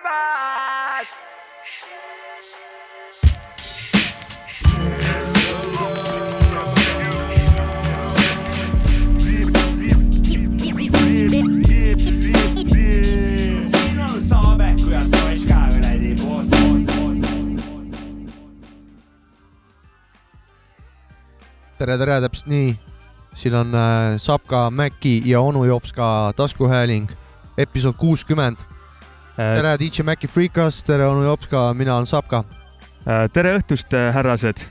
Poolt. tere, tere, täpselt nii. siin on äh, Sapka, Mäkki ja onu Jopska taskuhääling, episood kuuskümmend. tere, DJ Mäkki Freekas, tere, onu Jopska, mina olen Sapka. Äh, tere õhtust, härrased.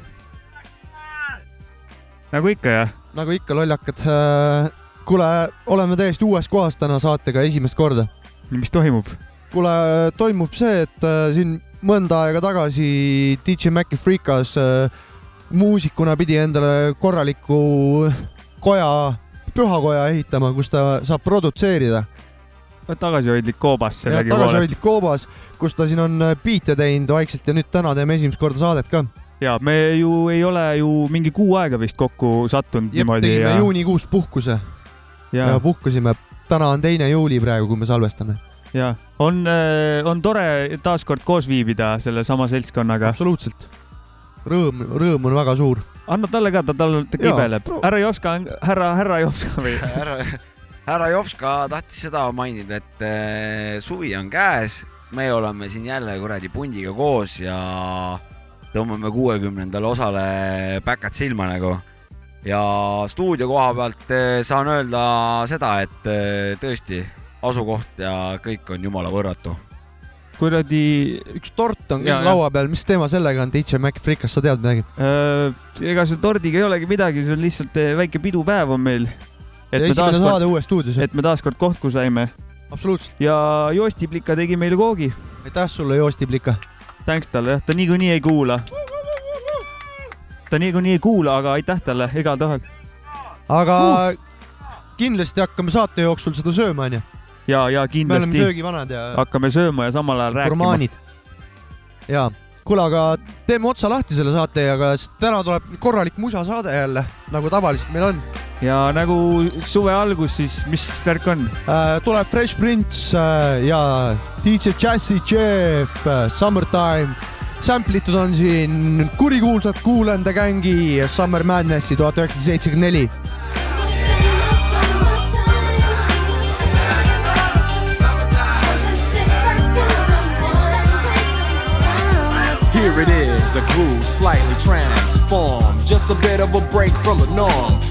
nagu ikka jah, nagu ikka, lollakad. kuule, oleme täiesti uues kohas täna saatega esimest korda. mis toimub? kuule, toimub see, et äh, siin mõnda aega tagasi DJ Mäkki Freekas äh, muusikuna pidi endale korraliku koja, pühakoja ehitama, kus ta saab produtseerida. Tagasihoidlik koobas sellegipoolest. tagasihoidlik koobas, kus ta siin on äh, biite teinud vaikselt ja nüüd täna teeme esimest korda saadet ka. ja me ju ei ole ju mingi kuu aega vist kokku sattunud niimoodi tegime ja, juunikuus puhkuse ja. ja puhkasime. täna on teine juuli praegu, kui me salvestame. ja on, on tore taaskord koos viibida sellesama seltskonnaga. absoluutselt. rõõm, rõõm on väga suur. anna talle ka, ta tal ta kibeleb härra Jopska, härra, härra Jopska või? härra, härra Jopska tahtis seda mainida, et äh, suvi on käes, me oleme siin jälle kuradi pundiga koos ja tõmbame kuuekümnendale osale päkad silma nagu. ja stuudio koha pealt äh, saan öelda seda, et äh, tõesti asukoht ja kõik on jumala võrratu. kuradi üks tort on ka Ja, siin laua peal, mis teema sellega on, DJ Mac Frikas, sa tead midagi? äh,, ega selle tordiga ei olegi midagi, see on lihtsalt eh, väike pidupäev on meil. Et me taaskord, et me taaskord kokku saime absoluutselt. ja Joosti Plika tegi meile koogi. aitäh sulle, Joosti Plika. tänks talle, jah, ta niikuinii ei kuula. ta niikuinii ei kuula, aga aitäh talle igatahes. aga kindlasti hakkame saate jooksul seda sööma, onju. ja, ja me oleme kindlasti söögivanad ja hakkame sööma ja samal ajal rääkima. gurmaanid. ja, kuule, aga teeme otsa lahti selle saate sest täna tuleb korralik musasaade jälle, nagu tavaliselt meil on ja nagu suve algus, siis mis värk on? äh,. tuleb Fresh Prince äh, ja DJ Jazzy Jeff äh,, Summertime. Samplitud on siin kurikuulsat Kool and the Gangi Summer Madnessi tuhat üheksasada seitsekümmend neli. Here it is, a groove slightly transformed. Just a bit of a break from the norm.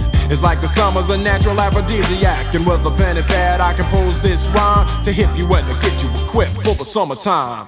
It's like the summer's a natural aphrodisiac. And with a pen and pad, I compose this rhyme to hip you and to get you equipped for the summertime.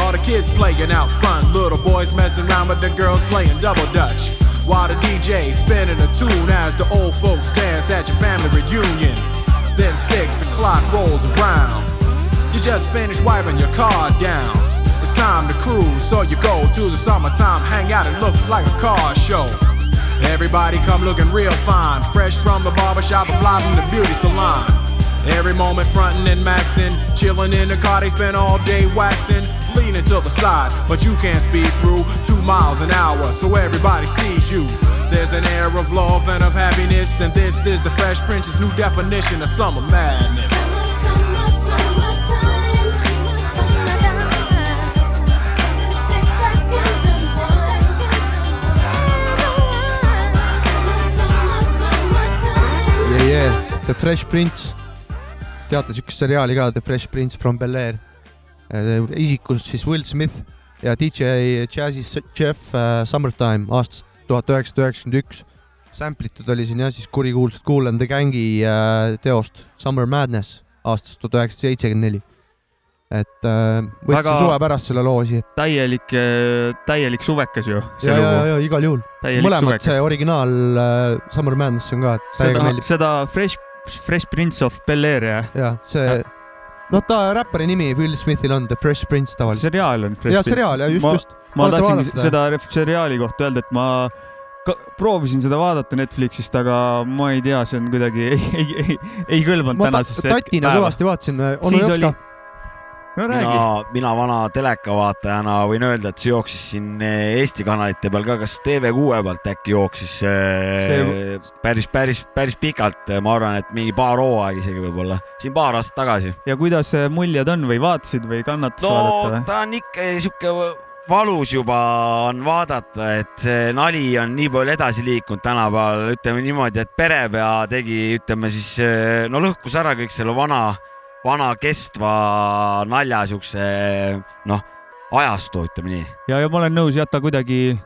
All the kids playing out front, little boys messing around with the girls playing double dutch. While the DJ spinning a tune as the old folks dance at your family reunion. Then six o'clock rolls around. You just finished wiping your car down. It's time to cruise, so you go to the summertime hangout. It looks like a car show. Everybody come looking real fine, fresh from the barbershop and fly from the beauty salon. Every moment frontin' and maxin', chillin' in the car, they spend all day waxin', leaning to the side, but you can't speed through two miles an hour, so everybody sees you. There's an air of love and of happiness, and this is the Fresh Prince's new definition of summer madness. Yeah, yeah. The Fresh Prince. teate siukest seriaali ka, The Fresh Prince from Bel-Air. Isikus siis Will Smith ja DJ Jazzy Jeff äh, Summertime aastast tuhat üheksasada üheksakümmend üks. Samplitud oli siin jah siis kurikuulsat Kool and the Gangi teost Summer Madness aastast tuhat üheksasada seitsekümmend neli. et äh, võtsin suve pärast selle loo siia. täielik, täielik suvekas ju, ja, ja, ja igal juhul. mõlemad, see originaal äh, Summer Madness on ka, seda, seda Fresh, Fresh Prince of Bel-Air jah? ja see, noh, ta räppari nimi Will Smithil on The Fresh Prince tavaliselt. seriaal on Fresh ja Prince. seriaal ja just, ma, just. ma Olete tahtsin vaadanud seda? seriaali kohta öelda, et ma ka, proovisin seda vaadata Netflixist, aga ma ei tea, see on kuidagi ei, ei, ei, ei kõlvanud ma tänasesse tatina kõvasti vaatasin, onu Siis Jopska. No räägi. Mina, mina vana telekavaatajana võin öelda, et see jooksis siin eh, Eesti kanalite peal ka, kas TV6 pealt äkki jooksis eh, See- päris, päris, päris pikalt, ma arvan, et mingi paar hooaega isegi võib-olla, siin paar aastat tagasi. ja kuidas äh, muljed on või vaatasid või kannatas no vaadata või? ta on ikka sihuke valus juba on vaadata, et see nali on nii palju edasi liikunud tänapäeval, ütleme niimoodi, et perepea tegi, ütleme siis no lõhkus ära kõik selle vana, vana kestva nalja siukse noh, ajastu, ütleme nii. ja, ja ma olen nõus jah, ta kuidagi,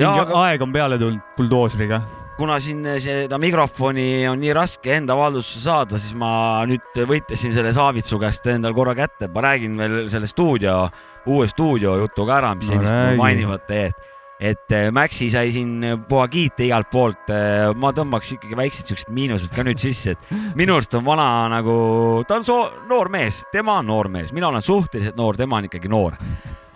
aga- aeg on peale tulnud buldooseriga. kuna siin seda mikrofoni on nii raske enda valdusse saada, siis ma nüüd võitlesin selle Saavitsu käest endal korra kätte, ma räägin veel selle stuudio, uue stuudio jutu ka ära, mis No ennist mainivad teie, et eh, Maxi sai siin puha kiita igalt poolt. ma tõmbaks ikkagi väiksed siuksed miinused ka nüüd sisse, et minu arust on vana nagu, ta on soo- noor mees, tema on noor mees, mina olen suhteliselt noor, tema on ikkagi noor.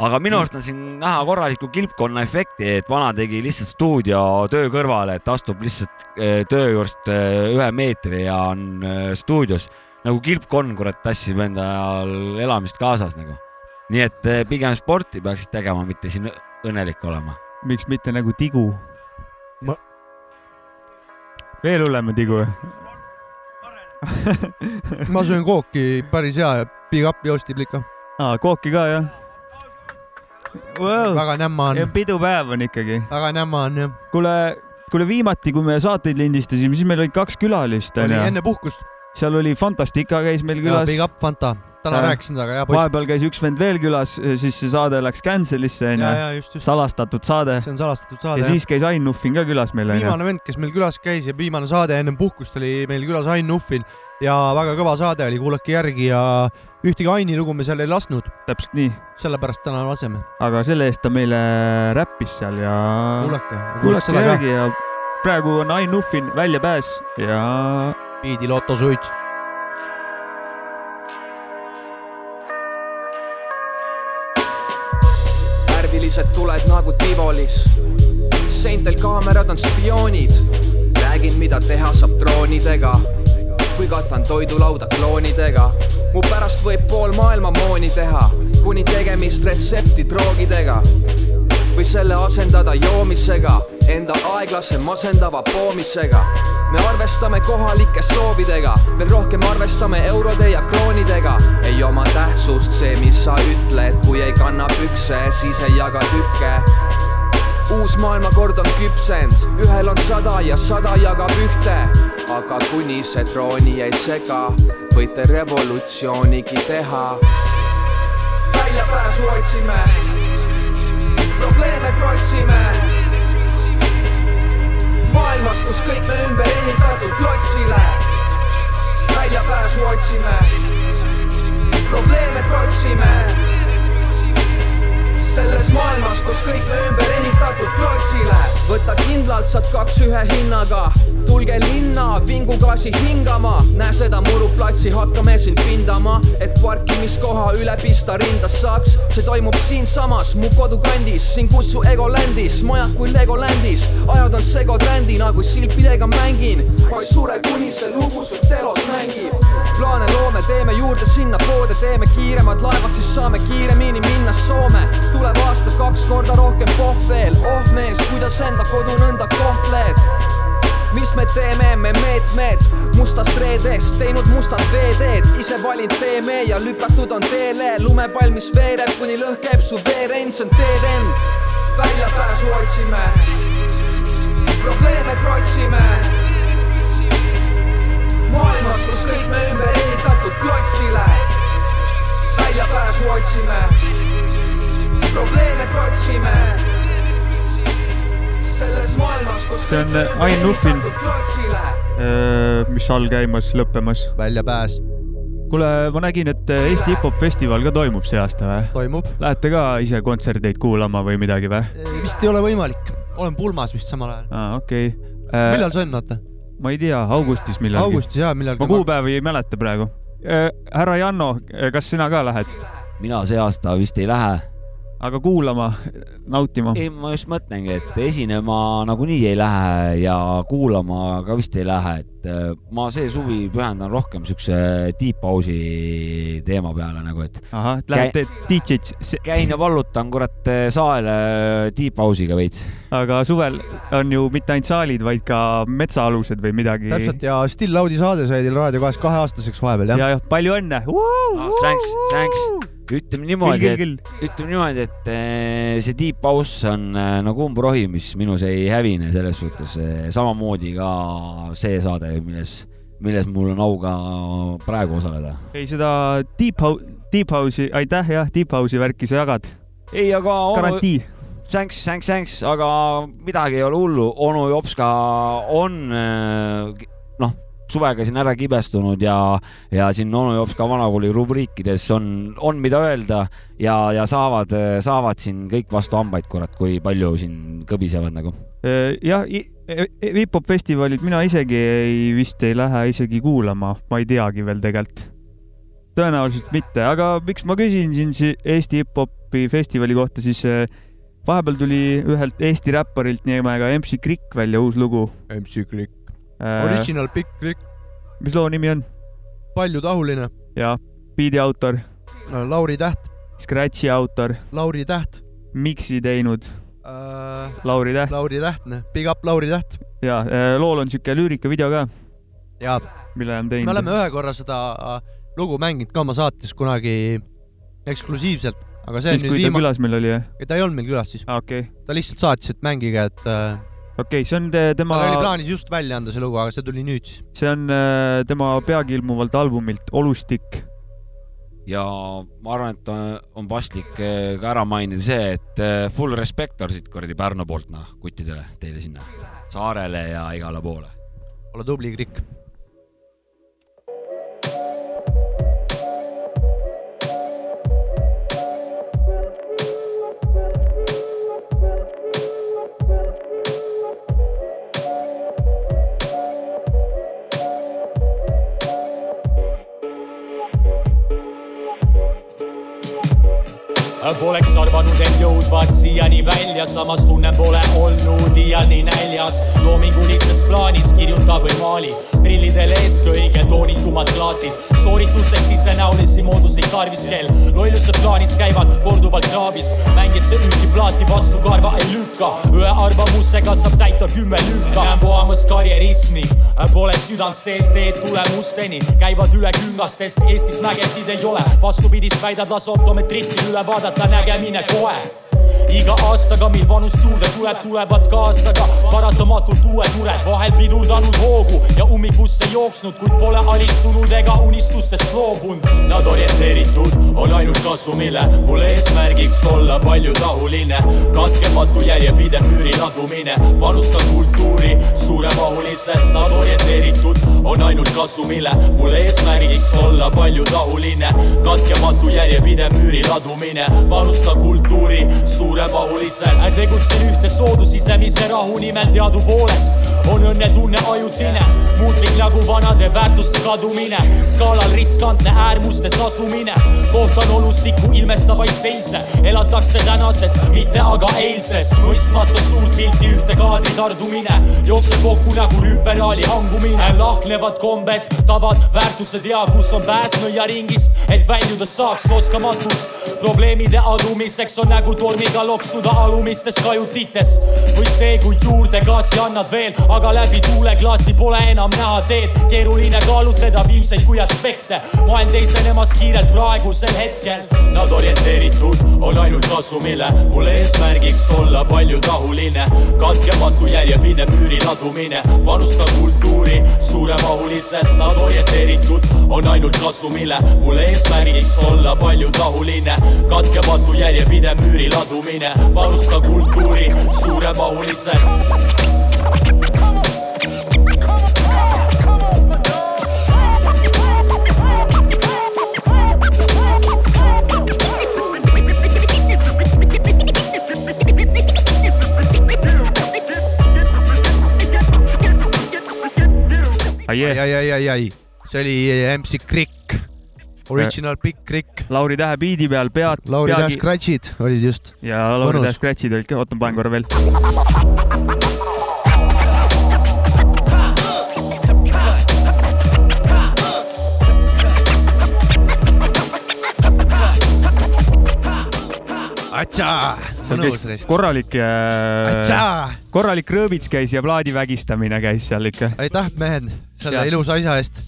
aga minu arust on siin näha korralikku kilpkonna efekti, et vana tegi lihtsalt stuudio töö kõrvale, et astub lihtsalt töö juurest ühe meetri ja on stuudios nagu kilpkonn, kurat, tassib endal elamist kaasas nagu. nii et pigem sporti peaksid tegema, mitte siin õnnelik olema. Miks mitte nagu tigu Ma-? veel hullem on tigu. ma söön kooki, päris hea big up Joosti Plika. aa, kooki ka jah wow.? väga nämma on, pidupäev on ikkagi. väga nämma on jah. kuule, kuule viimati, kui me saateid lindistasime, siis meil olid kaks külalist onju. enne puhkust. seal oli Fantastica käis meil külas Big. up Fanta. Täna Ja. rääkisin temaga, hea poiss. vahepeal käis üks vend veel külas, siis see saade läks cancel'isse ja, onju. ja salastatud saade. see on salastatud ja saade jah. siis käis Ain Nuffin ka külas meil onju. viimane vend, kes meil külas käis ja viimane saade ennem puhkust oli meil külas Ain Nuffin ja väga kõva saade oli, kuulake järgi ja ühtegi Aini lugu me seal ei lasknud, täpselt nii, sellepärast täna laseme. aga selle eest ta meile räppis seal ja kuulake, kuulake järgi ja praegu on Ain Nuffin väljapääs ja Piidi Loto suits. Värvilised tuled nagu Tivolis. seintel kaamerad on spioonid. räägin, mida teha saab droonidega. kui katan toidulauda kloonidega. mu pärast võib pool maailma mooni teha, kuni tegemist retsepti droogidega või selle asendada joomisega, enda aeglase masendava poomisega. me arvestame kohalike soovidega, veel rohkem arvestame eurode ja kroonidega. ei oma tähtsust see, mis sa ütled, kui ei kanna pükse, siis ei jaga tükke uus maailmakord on küpsend, ühel on sada ja sada jagab ühte, aga kuni see trooni ei sega, võite revolutsioonigi teha. väljapääsu otsime, probleeme trotsime. maailmas, kus kõik me ümber ehitatud klotsile, väljapääsu otsime, probleeme trotsime selles maailmas, kus kõik me ümber ehitatud klotsile. võta kindlalt, saad kaks ühe hinnaga, tulge linna, vingugaasi hingama, näe seda muruplatsi, hakkame sind pindama, et parkimiskoha üle pista rindas saaks. see toimub siinsamas mu kodukandis, siin kus su ego landis, majad kui Legolandis, ajad on segoträndina, kui silpidega mängin. ma ei sure, kuni see lugu su telos mängib. plaane loome, teeme juurde sinna poode, teeme kiiremad laevad, siis saame kiiremini minna Soome. Tuleb aasta kaks korda rohkem pohv veel, oh mees, kuidas enda kodu nõnda kohtled? Mis me teeme, me meetmed? Mustast reedest teinud mustad veeteed, ise valinud teeme ja lükatud on teele, lumepall, mis veereb, kuni lõhkeb su veerend, see on teed end. väljapääsu otsime, probleeme trotsime. maailmas, kus kõik me ümber ehitatud klotsile, väljapääsu otsime, probleeme trotsime selles maailmas, kus See on, ümber Ain Nuffin. Äh, mis all käimas, lõppemas. väljapääs kuule, ma nägin, et Eesti hip-hop festival ka toimub see aasta või? toimub. Lähete ka ise kontserteid kuulama või midagi või? vist ei ole võimalik, olen pulmas vist samal ajal. aa, okei. millal see on, oota? ma ei tea, augustis millalgi. augustis jaa, millalgi. ma kuupäevi ei mäleta praegu. härra Janno, kas sina ka lähed? mina see aasta vist ei lähe. Aga kuulama, nautima? ei, ma just mõtlengi, et esinema nagunii ei lähe ja kuulama ka vist ei lähe, et äh, ma see suvi pühendan rohkem siukse deep house'i teema peale nagu, et ahah, et lähete DJ-ks, käin ja vallutan kurat saele deep house'iga veits. aga suvel on ju mitte ainult saalid, vaid ka metsaalused või midagi. täpselt ja Still Laudi saade sai teil Raadio kahes kaheaastaseks vahepeal jah ja, ja palju õnne. thanks, thanks. Ütleme niimoodi, et ütleme niimoodi, et eh, see deep house on eh, nagu umbrohi, mis minus ei hävine selles suhtes. samamoodi ka see saade, milles, milles mul on au ka praegu osaleda. ei seda Deep House, Deep House'i, aitäh jah, Deep House'i värki sa jagad, ei, aga garantii. thanks, thanks, thanks, aga midagi ei ole hullu, onu Jopska on eh, noh, suvega siin ära kibestunud ja, ja siin onu Jopska vanakooli rubriikides on, on mida öelda ja, ja saavad, saavad siin kõik vastu hambaid, kurat, kui palju siin kõbisevad nagu. jah, hip-hop festivalid mina isegi ei, vist ei lähe isegi kuulama, ma ei teagi veel tegelikult. tõenäoliselt mitte, aga miks ma küsin siin si- Eesti hip-hopi festivali kohta, siis eh, vahepeal tuli ühelt Eesti räpparilt nimega MC Krikk välja uus lugu. MC Click, Original Big Click, mis loo nimi on? paljutahuline, ja biidi autor, Lauri Täht, Scratchi autor, Lauri Täht. Miksi teinud. Äh,, Lauri Täht. Lauri Täht, Big up Lauri Täht. Ja eh, lool on siuke lüürikavideo ka, ja mille on me teinud. oleme ühe korra seda äh, lugu mänginud ka oma saates kunagi eksklusiivselt, aga see on siis, nüüd kui ta viimane, külas meil oli, jah? ta ei olnud meil külas siis, okei. Okay., ta lihtsalt saatis, et mängige, et äh, okei okay,, see on te, tema tal oli plaanis just välja anda see lugu, aga see tuli nüüd siis. see on äh, tema peagi ilmuvalt albumilt Olustik. ja ma arvan, et on- on paslik eh, ka ära mainida see, et eh, full respector siit kuradi Pärnu poolt noh, kuttidele teile sinna saarele ja igale poole. ole tubli, Krikk. Poleks arvanud, et jõudvad siiani välja, samas tunnen pole olnud iial nii näljas. loomingulises plaanis kirjuta või maali, prillidel ees kõige toonitumad klaasid. Soorituseks isenäolisi mooduseid tarvis kel, lolluse plaanis käivad korduvalt kraavis. mängis see üüki plaati vastu karva ei lükka, ühe arvamusega saab täita kümme lükka. näen puhamas karjerismi, pole südant sees, teed tulemusteni, käivad üle küngastest, Eestis mägesid ei ole, vastupidist väidad, las optometristil üle vaadata nägemine kohe iga aastaga, mil vanust juurde tuleb, tulevad kaasa ka paratamatult uued mured, vahel pidurdanud hoogu. Ja ummikusse jooksnud, kuid pole alistunud ega unistustest loobunud. Nad orienteeritud on ainult kasumile, mul eesmärgiks olla paljutahuline, katkematu järjepidev müüri ladumine, panustan kultuuri suuremahuliselt, nad orienteeritud on ainult kasumile, mul eesmärgiks olla paljutahuline, katkematu järjepidev müüri ladumine, panustan kultuuri suuremahuliselt, tegutsen ühte soodu sisemise rahu nimel teadupoolest on õnnetunne ajutine, muutlik nagu vanade väärtuste kadumine, skaalal riskantne äärmustes asumine, kohtan olustikku ilmestavaid seise, elatakse tänases, mitte aga eilses, mõistmata suurt pilti ühte kaadri tardumine, jookseb kokku nagu hüperaali hangumine, lahknevad kombed, tavad, väärtused ja kus on pääs nõiaringist, et väljuda saaks oskamatus, probleemide adumiseks on nägu tormiga loksuda alumistes kajutites. Või see, kui juurde gaasi annad veel, aga läbi tuuleklaasi pole enam näha teed, keeruline kaalutleda viimseid kui aspekte, maailm teisenemas kiirelt praegusel hetkel. Nad orienteeritud on ainult kasumile, mul eesmärgiks olla paljutahuline, katkematu järjepidev müüri ladumine, panustan kultuuri suuremahuliselt, nad orienteeritud on ainult kasumile, mul eesmärgiks olla paljutahuline, katkematu järjepidev müüri ladumine, panustan kultuuri suuremahuliselt. ai, ai, ai, ai, ai, see oli MC Krikk, original Big Krikk, Lauri Tähe biidi peal pead, Lauri Tähe peagi scratch'id olid just. ja Lauri. Tähe scratch'id olid ka, oota ma panen korra veel. atsaa, seal mõnus käis reis. korralik, atsaa, korralik rööbits käis ja plaadi vägistamine käis seal ikka. aitäh, mehed, selle ilusa asja eest.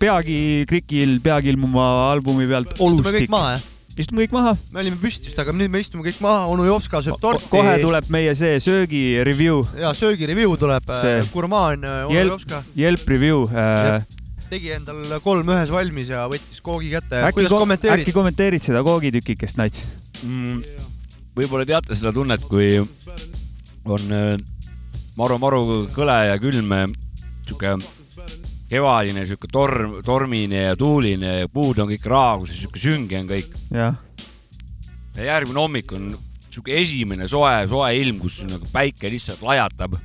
peagi Krikil, peagi ilmuma albumi pealt Olustik. istume kõik maha. me olime püsti just, aga nüüd me istume kõik maha, onu Jopska sööb torti. kohe tuleb meie see söögi review, ja söögireview tuleb See-, gurmaan äh, onu Jelp- Jopska Jelp review äh,. tegi endal kolm ühes valmis ja võttis koogi kätte. kuidas, kommenteerid äkki? kommenteerid seda koogitükikest, Nats? mm,. Võib-olla teate seda tunnet, kui on äh, maru-maru kõle ja külm, sihuke kevadine, sihuke torm, tormine ja tuuline ja puud on kõik raagus ja sihuke sünge on kõik. ja järgmine hommik on sihuke esimene soe, soe ilm, kus nagu päike lihtsalt lajatab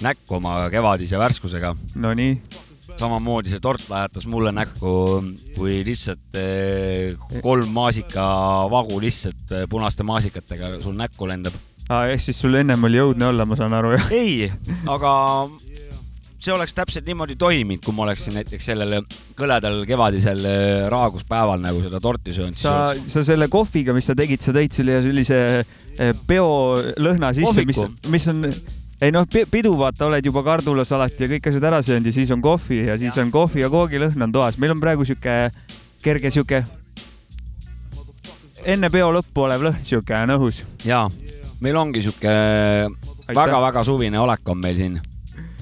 näkku oma kevadise värskusega. nonii. Samamoodi see tort lajatas mulle näkku, kui lihtsalt eh, kolm maasikavagu lihtsalt eh, punaste maasikatega sul näkku lendab. ehk siis sul ennem oli õudne olla, ma saan aru, jah? ei, aga see oleks täpselt niimoodi toiminud, kui ma oleksin näiteks sellel kõledal kevadisel eh, raaguspäeval nagu seda torti söönud. sa, sa selle kohviga, mis sa tegid, sa tõid selle sellise peolõhna sisse, mis mis on, ei noh, pidu vaata, oled juba kardulasalati ja kõik asjad ära söönud ja siis on kohvi ja siis on kohvi ja koogilõhn on toas. meil on praegu sihuke kerge sihuke enne peo lõppu olev lõhn sihuke on õhus. ja meil ongi sihuke väga-väga suvine olek on meil siin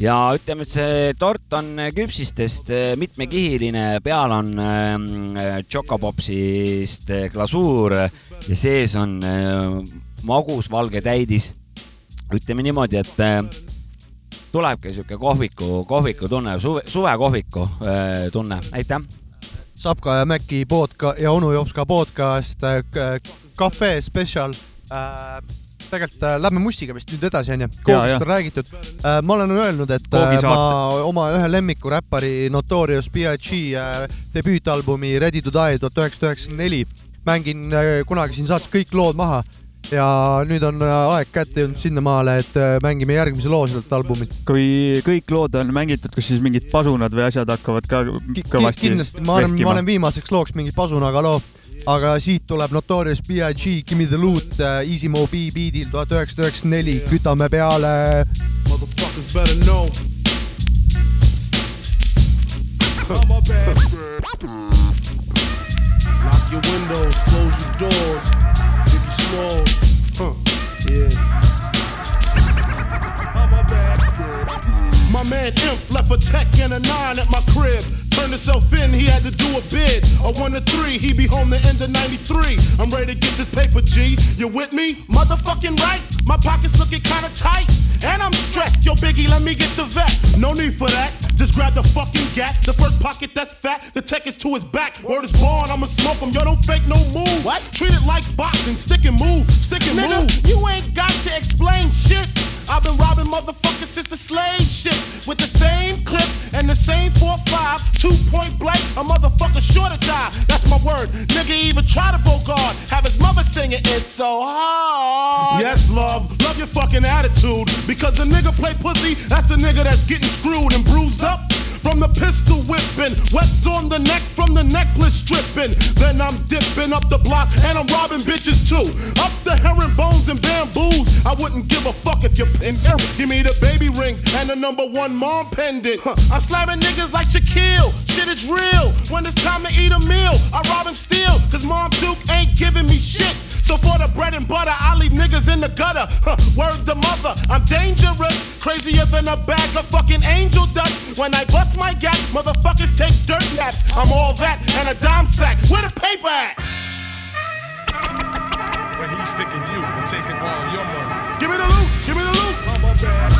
ja ütleme, et see tort on küpsistest eh, mitmekihiline, peal on äh, Chocopopsist eh, glasuur ja sees on magus valge täidis. Ütleme niimoodi, et äh, tulebki sihuke kohviku, kohviku tunne, suve, suvekohviku äh, tunne, aitäh. Sapka ja Mäki podca- ja onu Jopska podcast, cafe special äh,. tegelikult äh, lähme Mussiga vist nüüd edasi onju, koogist on räägitud äh,. ma olen öelnud, et äh, ma oma ühe lemmiku räppari Notorious B.I.G äh, debüütalbumi Ready to Die tuhat üheksasada üheksakümmend neli mängin äh, kunagi siin saates kõik lood maha ja nüüd on äh, aeg kätte jõudnud sinnamaale, et äh, mängime järgmise loo sellelt albumilt. kui kõik lood on mängitud, kas siis mingid pasunad või asjad hakkavad ka kõvasti kindlasti, ma olen, ma olen viimaseks looks mingi pasunaga loo, aga siit tuleb Notorious B.I.G Gimme the loot äh, Easy Mo B beatil tuhat üheksasada üheksakümmend neli, kütame peale. Motherfuckers better know. Lock your windows, close your doors. My man Imp left a tech and a nine at my crib. Turned himself in, he had to do a bid. A one to three, he be home the end of 93. I'm ready to get this paper, G. You with me? Motherfucking right. My pockets looking kinda tight. And I'm stressed. Yo, Biggie, let me get the vest. No need for that. Just grab the fucking gat. The first pocket that's fat. The tech is to his back. Word is born, I'ma smoke him. Yo, don't fake no move. What? Treat it like boxing. Stick and move. Stick and Nigga, move. you ain't got to explain shit. I've been robbing motherfuckers since the slave shit. With the same clip and the same 4-5, two point blank, a motherfucker sure to die. That's my word. Nigga even try to bogard. Have his mother singing it's so hard. Yes, love. Love your fucking attitude. Because the nigga play pussy, that's the nigga that's getting screwed and bruised up. From the pistol whipping, webs on the neck from the necklace stripping. Then I'm dipping up the block and I'm robbing bitches too. Up the herringbones and bamboos. I wouldn't give a fuck if you're in here. Give me the baby rings and the number one mom pendant. Huh. I'm slamming niggas like Shaquille. Shit is real. When it's time to eat a meal, I rob and steal. Cause Mom Duke ain't giving me shit. So for the bread and butter, I leave niggas in the gutter. Huh, word to mother, I'm dangerous. Crazier than a bag of fucking angel dust. When I bust my gap, motherfuckers take dirt naps. I'm all that and a dime sack. Where the paper at? But he's sticking you and taking all your money. Give me the loot, give me the loot.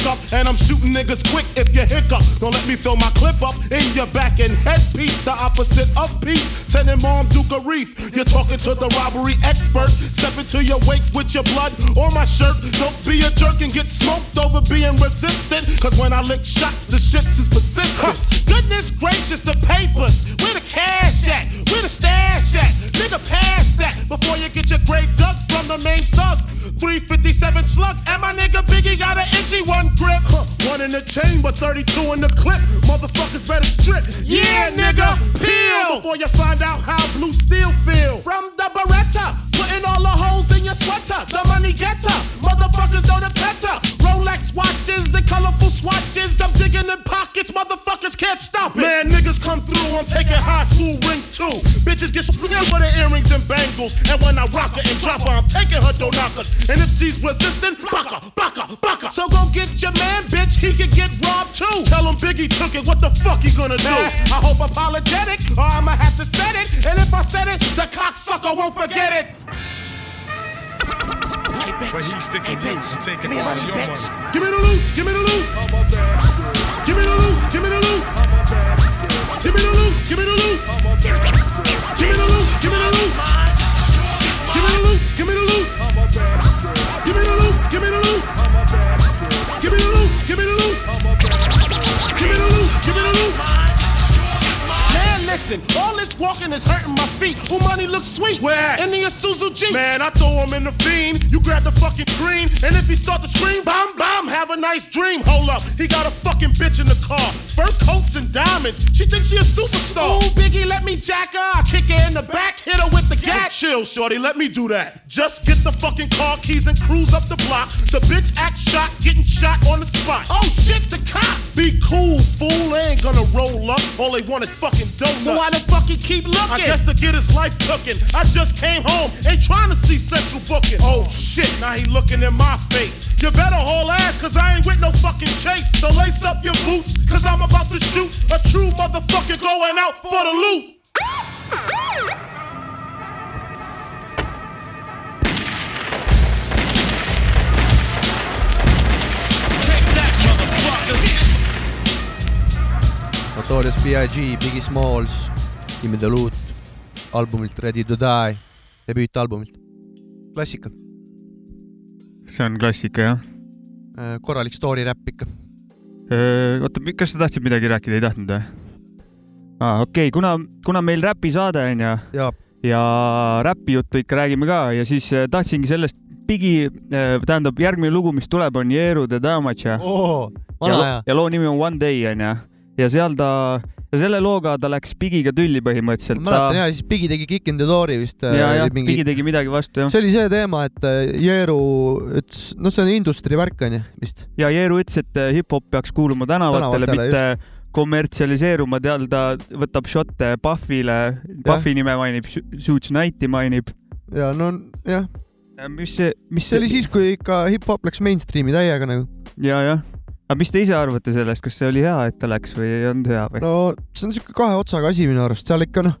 Stick up, and I'm shooting niggas quick if you hiccup. Don't let me throw my clip up in your back and headpiece, the opposite of peace. Sending mom Duke a reef. You're talking to the robbery expert. Step into your wake with your blood on my shirt. Don't be a jerk and get smoked over being resistant. Cause when I lick shots, the shits is persistent. Huh. Goodness gracious, the papers. Where the cash at? Where the stash at? Nigga, pass that before you get your grave dug from the main thug. 357 slug, and my nigga Biggie got an itchy one grip. Huh. One in the chamber, 32 in the clip. Motherfuckers better strip. Yeah, nigga, peel before you find out how blue steel feel. From the Beretta, putting all the holes in your sweater. The money getter, motherfuckers know the better. Rolex watches and colorful swatches. I'm digging in pockets, motherfuckers can't stop it. Man, niggas come through, I'm taking high school rings too. Bitches get split with the earrings and bangles. And when I rock her and drop her, I'm taking her door knockers. And if she's resistant, baka, baka, baka. So go get your man, bitch, he could get robbed too. Tell him Biggie took it, what the fuck he gonna do? I hope apologetic, or I'ma have to set it. And if I said it, the cocksucker won't forget it. But he's sticking you and taking all your money. Give me the loot, give me the loot. Give me the loot, give me the loot. Give me the loot, give me the loot. Give me the loot, give me the loot. Give me the loot, give me the loot. Give me the loot, give me the loot. Give me the loot, give me the loot. All this walking is hurting my feet. Who money looks sweet? Where? In the Isuzu G. Man, I throw him in the fiend. You grab the fucking green, and if he start to scream, bomb, bomb, have a nice dream. Hold up, he got a fucking bitch in the car. Fur coats and diamonds. She thinks she a superstar. Ooh, Biggie, let me jack her. I kick her in the back, hit her with the gat. Chill, shorty, let me do that. Just get the fucking car keys and cruise up the block. The bitch act shot, getting shot on the spot. Oh shit, the cops. Be cool, fool. They ain't gonna roll up. All they want is fucking donuts. So why the fuck he keep looking? I guess to get his life cooking. I just came home, ain't trying to see central booking. Oh shit, now he looking in my face. You better haul ass, cause I ain't with no fucking chase. So lace up your boots, cause I'm about to shoot a true motherfucker going out for the loot. Take that, motherfuckers. Notorious B.I.G, Biggie Smalls, Gimme the Loot albumilt Ready to Die, debüütalbumilt. klassika, see on klassika jah. korralik story räpp ikka. oota, kas sa tahtsid midagi rääkida, ei tahtnud või? aa, okei okay., kuna, kuna meil räpisaade on ja, ja ja räpijuttu ikka räägime ka ja siis äh, tahtsingi sellest Bigi, tähendab järgmine lugu, mis tuleb, on Jeeru the Damage ja oo, ja, ja loo nimi on One Day onju ja seal ta ja selle looga ta läks Bigiga tülli põhimõtteliselt. mäletan ja siis Bigi tegi Kick in the Door'i vist. äh, ja, ja Bigi tegi midagi vastu jah. see oli see teema, et äh, Jeeru ütles, noh, see on industry värk onju vist. ja Jeeru ütles, et äh, hip-hop peaks kuuluma tänavatele, Tänavatele, mitte kommertsialiseeruma, tead ta võtab šotte Puffile, Puffi nime mainib, Suits Knighti mainib. ja no jah, mis see, mis see oli siis, kui ikka hip-hop läks mainstream'i täiega nagu. ja, jah. Aga mis te ise arvate sellest, kas see oli hea, et ta läks või ei olnud hea või? no see on siuke kahe otsaga asi minu arust, seal ikka noh,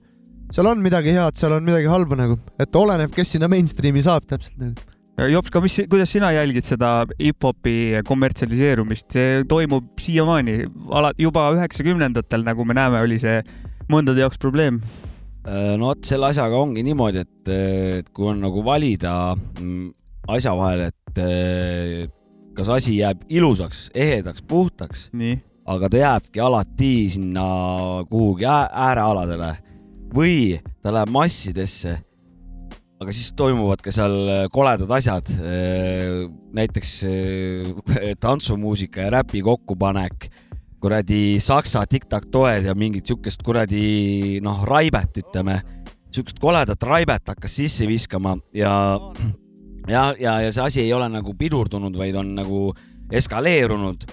seal on midagi head, seal on midagi halba nagu, et oleneb, kes sinna mainstream'i saab täpselt nagu. Jops, ka mis, kuidas sina jälgid seda hip-hopi kommertsialiseerumist, see toimub siiamaani, ala, juba üheksakümnendatel, nagu me näeme, oli see mõndade jaoks probleem. Äh, no vot, selle asjaga ongi niimoodi, et, et kui on nagu valida mm, asja vahel, et eh, kas asi jääb ilusaks, ehedaks, puhtaks, aga ta jääbki alati sinna kuhugi ää- äärealadele või ta läheb massidesse, aga siis toimuvad ka seal koledad asjad, näiteks eh, tantsumuusika ja räpi kokkupanek kuradi saksa tiktak-toed ja mingit siukest kuradi noh, raibet, ütleme, siukest koledat raibet hakkas sisse viskama ja ja, ja, ja see asi ei ole nagu pidurdunud, vaid on nagu eskaleerunud,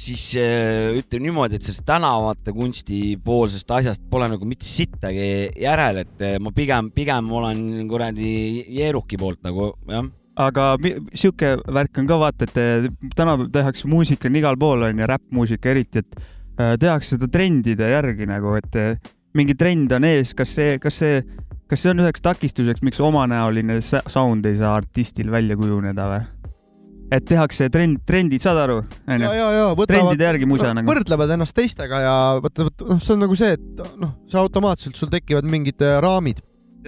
siis äh, ütleme niimoodi, et sellest tänavate kunsti poolsest asjast pole nagu mitte sittagi järel, et äh, ma pigem, pigem olen kuradi Jeeruki poolt nagu jah. Aga sihuke värk on ka vaata, et eh, tänapäeval tehakse muusika on igal pool on ju, räppmuusika eriti, et eh, tehakse seda trendide järgi nagu, et mingi trend on ees, kas see, kas see, kas see on üheks takistuseks, miks omanäoline sound ei saa artistil välja kujuneda või? et tehakse trend, trendid, saad aru? ja, ja, ja võtavad nagu. võrdlevad ennast teistega ja vaata, noh, see on nagu see, et noh, see automaatselt sul tekivad mingid äh, raamid.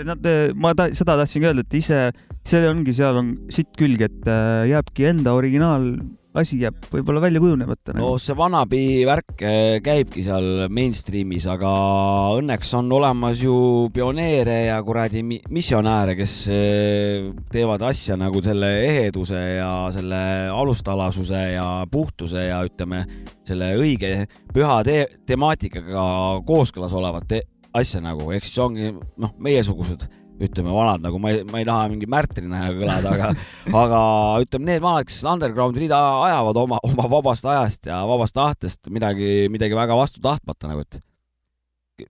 Nad, ma ta, seda tahtsingi öelda, et ise, see ongi, seal on sitt külge, et äh, jääbki enda originaal asi jääb võib-olla välja kujunemata no nagu.. see vanabi värk eh, käibki seal mainstream'is, aga õnneks on olemas ju pioneere ja kuradi mi- missionääre, kes eh, teevad asja nagu selle eheduse ja selle alustalasuse ja puhtuse ja ütleme, selle õige püha te temaatikaga kooskõlas olevat te asja nagu, ehk siis ongi noh, meiesugused ütleme vanad nagu ma ei, ma ei taha mingi märtrina kõlada, aga, aga ütleme, need vanad, kes underground rida ajavad oma, oma vabast ajast ja vabast tahtest midagi, midagi väga vastu tahtmata nagu, et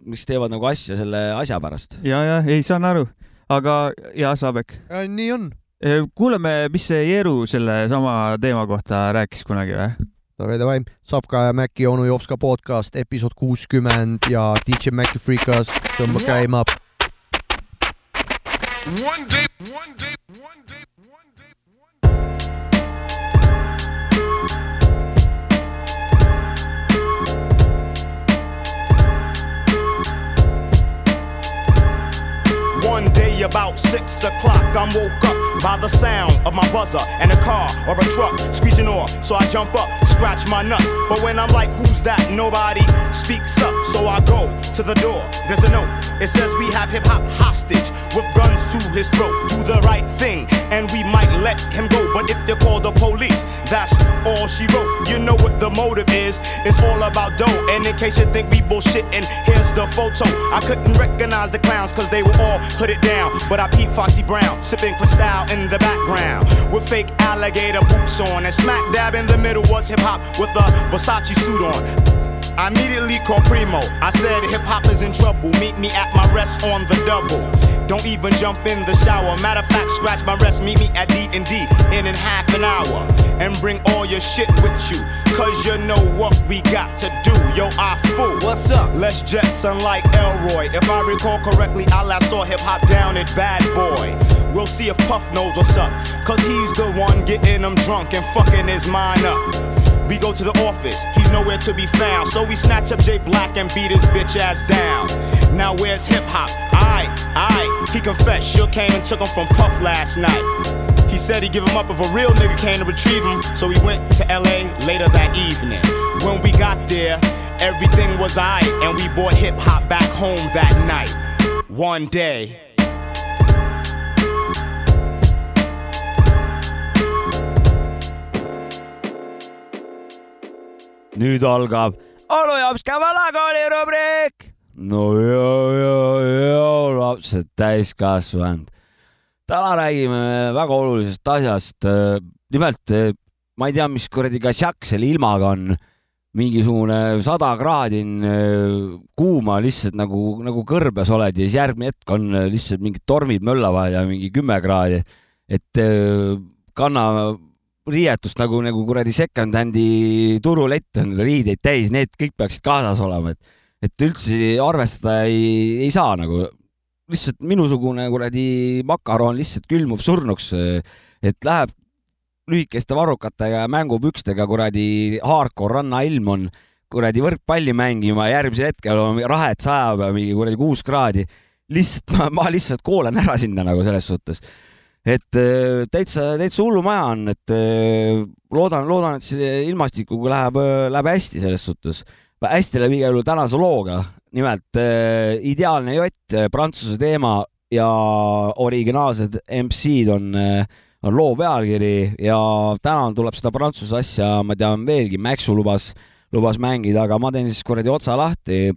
mis teevad nagu asja selle asja pärast. ja, ja ei saan aru, aga ja Saabek, nii on. kuuleme, mis see Jeeru selle sama teema kohta rääkis kunagi või? Davai, davai, Savka ja Maci onu Jopska podcast episood kuuskümmend ja DJ Maci Freekas tõmba käima. One day, one day, one day, one day. One day about six o'clock, I'm woke up by the sound of my buzzer and a car or a truck screeching off. So I jump up, scratch my nuts. But when I'm like, who's that? Nobody speaks up. So I go to the door. There's a note. It says we have hip hop hostage with guns to his throat. Do the right thing and we might let him go. But if you call the police, that's all she wrote. You know what the motive is. It's all about dough. And in case you think we bullshitting, here's the photo. I couldn't recognize the clowns cause they were all put it down. But I peeped Foxy Brown, sipping In the background. With fake alligator boots on. And smack dab in the middle was hip hop with a Versace suit on. I immediately called Primo. I said hip hop is in trouble. Meet me at my rest on the double. Don't even jump in the shower. Matter of fact, scratch my rest. Meet me at D and D in in half an hour. And bring all your shit with you. Cause you know what we got to do. Yo, I fool. What's up? Let's Jetson like Elroy. If I recall correctly, I last saw hip hop down at Bad Boy. We'll see if Puff knows what's up. Cause he's the one getting them drunk and fucking his mind up. We go to the office, he's nowhere to be found. So we snatch up Jay Black and beat his bitch ass down. Now where's hip hop? Aight, aight. He confessed, Shook came and took him from Puff last night. He said he'd give him up if a real nigga came to retrieve him. So we went to LA later that evening. When we got there, everything was aight. And we brought hip hop back home that night. One day. Nüüd algab Olujopska vanakooli rubriik. no ja, ja, ja lapsed täiskasvanud. täna räägime väga olulisest asjast. nimelt ma ei tea, mis kuradi kasjak selle ilmaga on. mingisugune sada kraadi on kuuma lihtsalt nagu, nagu kõrbes oled ja siis järgmine hetk on lihtsalt mingid tormid möllavad ja mingi kümme kraadi. et kanna riietust nagu, nagu kuradi second-hand'i turulett on riideid täis, need kõik peaksid kaasas olema, et, et üldse arvestada ei, ei saa nagu. lihtsalt minusugune kuradi makaron lihtsalt külmub surnuks, et läheb lühikeste varrukatega ja mängupükstega kuradi hardcore rannailm on kuradi võrkpalli mängima, järgmisel hetkel on rahet sajab ja mingi kuradi kuus kraadi. lihtsalt ma, ma lihtsalt koolan ära sinna nagu selles suhtes et äh, täitsa, täitsa hullumaja on, et äh, loodan, loodan, et selle ilmastikuga läheb, läheb hästi selles suhtes. hästi läheb igal juhul tänase looga, nimelt äh, Ideaalne jott, prantsuse teema ja originaalsed MC-d on, on loo pealkiri ja täna tuleb seda prantsuse asja, ma tean veelgi, Maxu lubas, lubas mängida, aga ma teen siis kuradi otsa lahti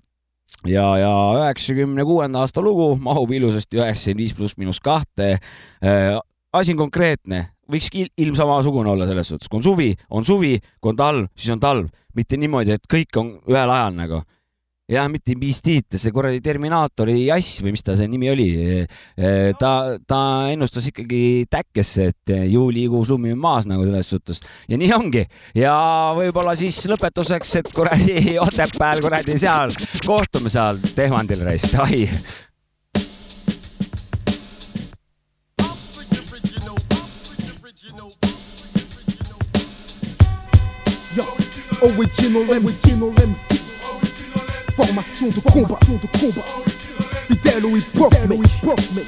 ja, ja üheksakümne kuuenda aasta lugu mahub ilusasti üheksakümmend viis pluss miinus kahte äh,. asi on konkreetne, võikski il- ilm samasugune olla selles suhtes, kui on suvi, on suvi, kui on talv, siis on talv, mitte niimoodi, et kõik on ühel ajal nagu. jah, mitte Beastit, see kuradi Terminaatori jass või mis ta see nimi oli, ta, ta ennustas ikkagi täkkesse, et juulikuus lumi on maas nagu selles suhtes. Ja nii ongi. Ja võib-olla siis lõpetuseks, et kuradi Otepääl kuradi seal kohtume seal Tehvandil reis, ai. Yo, original MC, MC. Formation de combat. Fidèle au hip-hop, mec.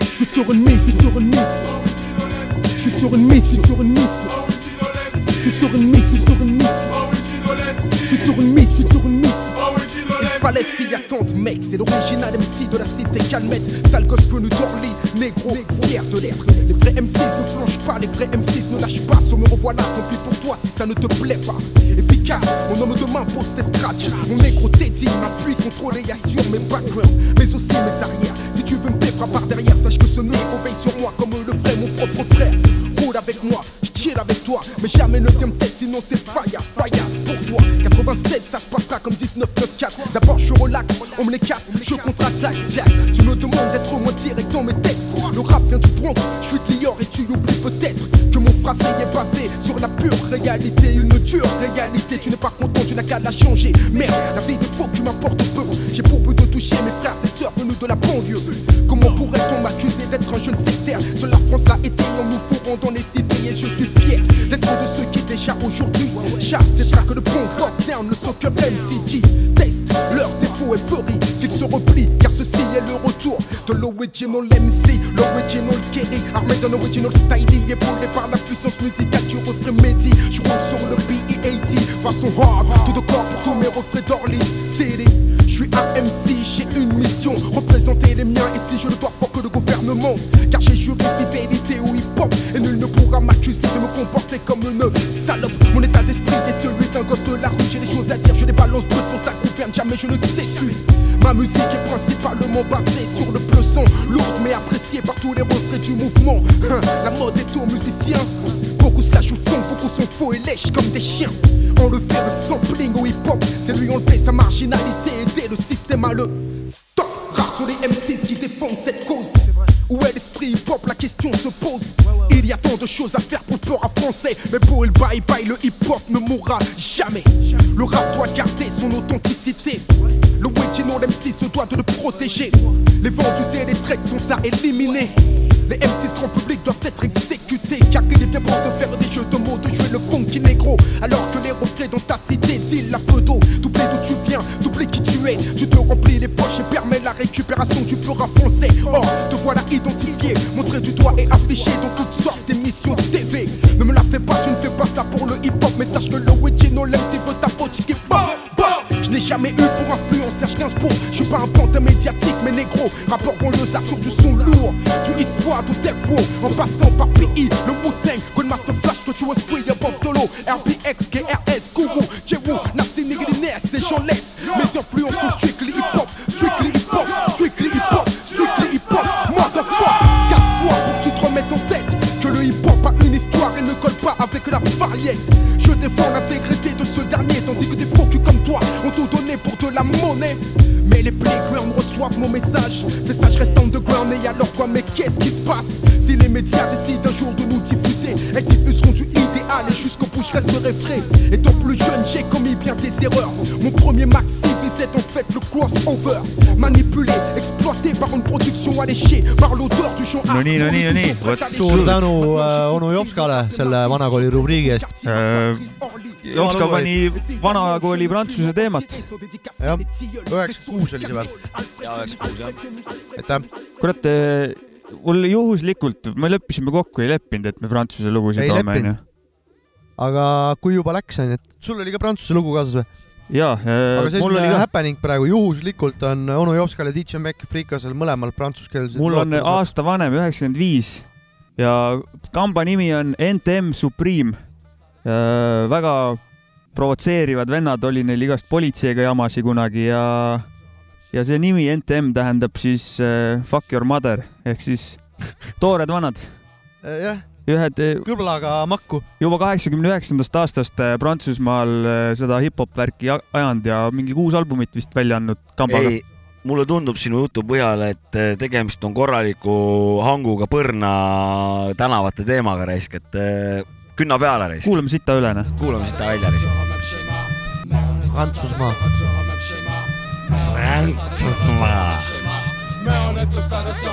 Je suis sur une mission, sur une mission. Je suis sur une mission, sur une mission. Je suis sur une mission, sur une mission. Je suis sur une mission, sur une mission. S'y attendre, mec. C'est l'original MC de la cité calmette. Sale gosse venu d'Orly, négro, fier de l'être. Les vrais M6 ne flanchent pas, les vrais M6 ne lâchent pas. So me revoilà, tant pis pour toi si ça ne te plaît pas. Efficace, mon homme de main pose ses scratch. Mon négro dédié, m'appuie, contrôlé, assure mes backgrounds, mais aussi mes arrières. Si tu veux me défra par derrière, sache que ce négro veille sur moi comme le ferait mon propre frère. Roule avec moi, chill avec toi, mais jamais ne viens me tester, sinon c'est fire, fire pour toi. 87, ça se passera comme 1994. On me les casse, je contre-attaque, Jack. Tu me demandes d'être moins direct dans mes textes. Le rap vient du Bronx, je suis de Lior et tu oublies peut-être que mon phrasé est basé sur la pure réalité, une dure réalité. Tu n'es pas content, tu n'as qu'à la changer. Merde, la vie de faux qui m'importe peu. De l'original MC, l'original Kerry, armé d'un original style, épaulé par la puissance musicale de protéger. Les vendus et les tracks sont à éliminer. Les M6 suur tänu äh, onu Jopskale selle vanakooli rubriigi eest. Jopska pani vanakooli prantsuse teemat. jah, üheksakümmend kuus oli see peal. ja üheksakümmend kuus jah. aitäh. kurat, mul juhuslikult, me leppisime kokku, ei leppinud, et me prantsuse lugusid Ei toome, onju. aga kui juba läks, onju, et sul oli ka prantsuse lugu kaasas või? jaa, aga see on ka, happening praegu, juhuslikult on onu Jopskal ja DJ Mac Freekasel mõlemal prantsuskeelsed. mul on aasta vanem, üheksakümmend viis ja kamba nimi on NTM Supreme. väga provotseerivad vennad, oli neil igast politseiga jamasid kunagi ja, ja see nimi NTM tähendab siis äh, fuck your mother ehk siis toored vanad, jah, ühed äh, kõblaga makku. juba kaheksakümne üheksandast aastast Prantsusmaal seda hip-hop värki ajanud ja mingi kuus albumit vist välja andnud kambaga. ei, mulle tundub sinu jutu põhjal, et eh, tegemist on korraliku hanguga põrna tänavate teemaga raisk, et eh, künna peale raisk. kuulame sita üle, noh. kuulame siit välja raisk. Prantsusmaa. Prantsusmaa. Mais on est tous là de ce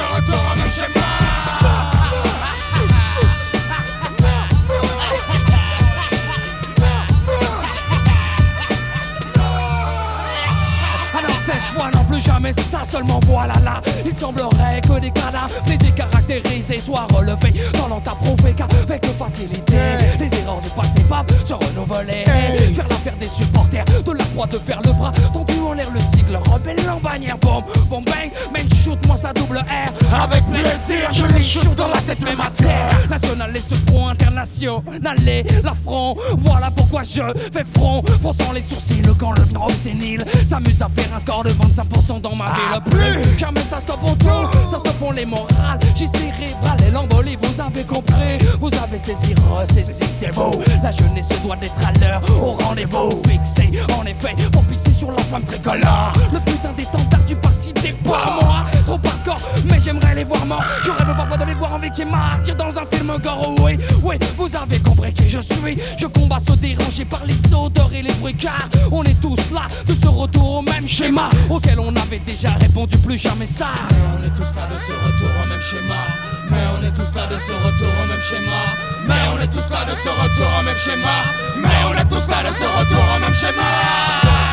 retour au même one plus jamais ça seulement voilà là. Il semblerait que des cadavres plaisirs caractérisés soient relevés Dans l'ont approuvé qu'avec facilité Les erreurs du passé peuvent se renouveler. Faire l'affaire des supporters de la croix de faire le bras Tendu en l'air le sigle rebelle en bannière Bombe, bombe bang, main shoot moi ça double R. Avec plaisir je les shoot dans la tête même à terre. National et ce front international et l'affront. Voilà pourquoi je fais front Fronçant les sourcils quand le gros sénile S'amuse à faire un score de 25% dans ma ville Plus jamais ça stoppe en tout Ça stoppe en les morales. J'ai cérébral et l'embolie Vous avez compris. Vous avez saisi, ressaisi c'est beau. La jeunesse doit d'être à l'heure. Au rendez-vous fixé. En effet pour pisser sur la femme tricolore. Le putain d'étendard du parti des pas moi. Trop mais j'aimerais les voir morts Je rêve parfois de les voir en victime martyr Dans un film gore oui Oui vous avez compris qui je suis Je combats ceux dérangés par les odeurs et les bruits Car on est tous là de ce retour au même schéma Auquel on avait déjà répondu plus jamais ça Mais on est tous là de ce retour au même schéma. Mais on est tous là de ce retour au même schéma. Mais on est tous là de ce retour au même schéma. Mais on est tous là de ce retour au même schéma.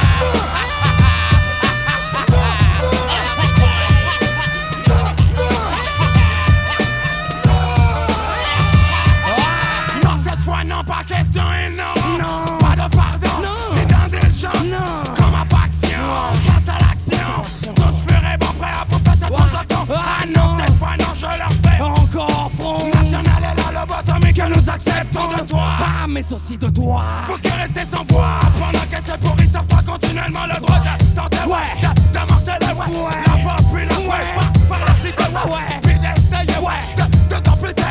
Mais aussi de toi Vous qui restez sans voix pendant que c'est pour ils savent pas continuellement le droit de tenter Ouais. de, de morceler ouais. La populace ouais. Par, la cité ouais. Ouais. puis d'essayer ouais. de, de t'amputer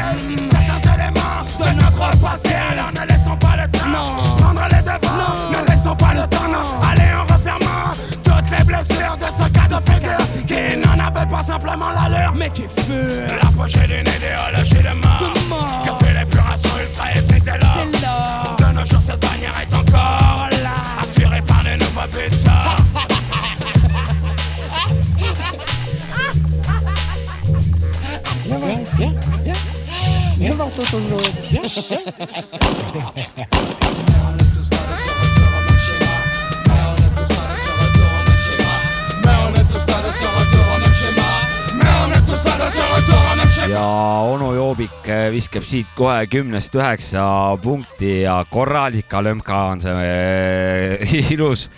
certains éléments de notre passé alors ne laissons pas le temps Non. prendre les devants Non. ne laissons pas le temps Non. allez en refermant toutes les blessures de ce cas de figure qui n'en avait pas simplement l'allure Mais qui fut l'approcher d'une idéologie de mort De mort. que fait l'épuration ultra ethnique était là. De nos jours, cette bannière est encore là. Assurée par les nouveaux buteurs. Yes, yeah, yeah. Eh, viskab siit kohe kümnest üheksa punkti ja korralik lömka on see eh, ilus,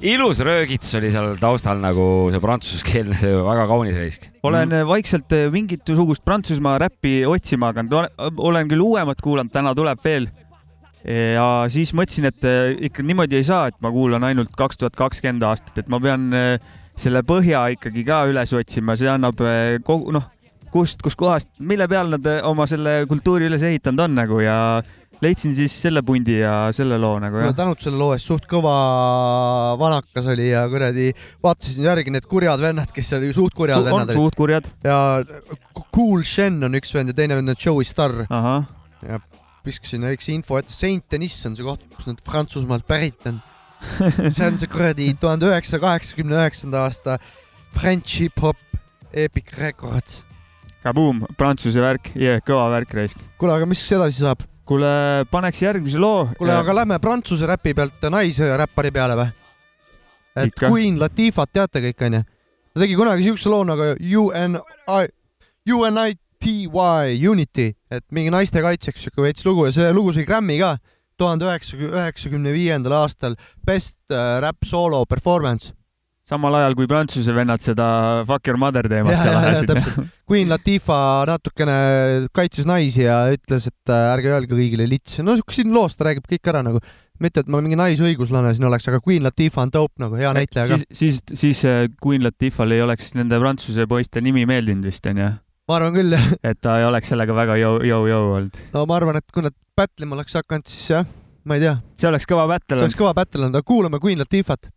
ilus röögits oli seal taustal nagu see prantsuskeelne, see väga kaunis reisk. olen mm. vaikselt mingisugust Prantsusmaa räppi otsima hakanud, olen küll uuemat kuulanud, täna tuleb veel. ja siis mõtlesin, et ikka niimoodi ei saa, et ma kuulan ainult kaks tuhat kakskümmend aastat, et ma pean selle põhja ikkagi ka üles otsima, see annab kogu, noh, kust, kuskohast, mille peal nad äh, oma selle kultuuri üles ehitanud on nagu ja leidsin siis selle pundi ja selle loo nagu jah. tänud selle loo eest, suht kõva vanakas oli ja kuradi vaatasin järgi need kurjad vennad, kes oli suht kurjad on vennad olid. suht kurjad. ja Cool Shen on üks vend ja teine vend on Joey Star. ahah, ja viskasin väikse info ette, Saint Denis on see koht, kus nad Prantsusmaalt pärit on. see on see kuradi tuhande üheksasaja kaheksakümne üheksanda aasta French hip-hop Epic Records. kabuum, prantsuse värk yeah,, kõva värk raisk. kuule, aga mis edasi saab? kuule, paneks järgmise loo. kuule, aga lähme prantsuse räpi pealt naisräppari peale või? et Ikka. Queen Latifat teate kõik onju? ta tegi kunagi siukse loo nagu UNI, UNITY Unity, et mingi naiste kaitseks siuke veits lugu ja see lugu sai Grammy ka tuhande üheksasaja üheksakümne viiendal aastal Best äh, Rap Solo Performance. Samal ajal kui prantsuse vennad seda Fuck your mother teemat ja, seal ja, ja ajasid. Queen Latifah natukene kaitses naisi ja ütles, et äh, ärge öelge kõigile lits. no siin loos ta räägib kõik ära nagu, mitte et ma mingi naisõiguslane siin oleks, aga Queen Latifah on dope nagu hea näitleja ka siis, siis, siis äh, Queen Latifal ei oleks nende prantsuse poiste nimi meeldinud vist onju, ma arvan küll jah. et ta ei oleks sellega väga jõu-jõu olnud. no ma arvan, et kui nad battle ima oleks hakanud, siis jah, ma ei tea, see oleks kõva battle see oleks olnud. kõva battle olnud, aga kuulame Queen Latifat.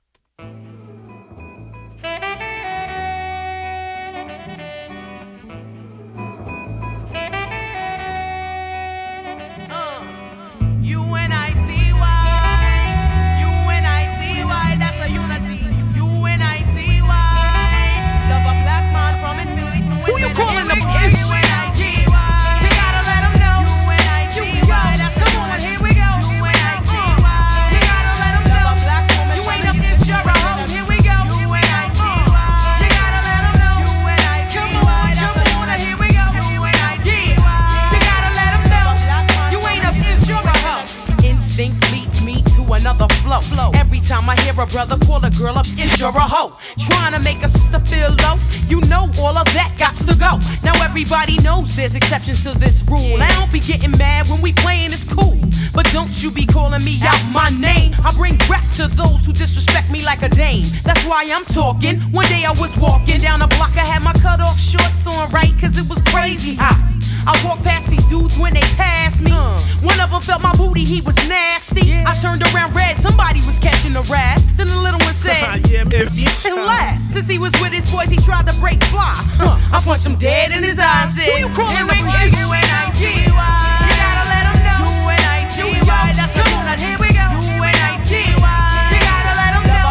Flow. flow. Time I hear a brother call a girl up, it's you're a hoe. Trying to make a sister feel low. You know all of that got to go. Now everybody knows there's exceptions to this rule. I don't be getting mad when we playing, it's cool. But don't you be calling me out my name. I bring rap to those who disrespect me like a dame. That's why I'm talking. One day I was walking down the block, I had my cut off shorts on right, cause it was crazy hot. I walked past these dudes when they passed me. Uh. One of them felt my booty, he was nasty. I turned around red, somebody was catching a rat. Then the little one said, and laughed. Since he was with his boys, he tried to break fly. Huh. I punched him dead in his eyes. Said, Who you calling the bitch? U-N-I-T-Y. You gotta let 'em know. U-N-I-T-Y. That's a unit. Here we go. U-N-I-T-Y. You gotta let 'em know.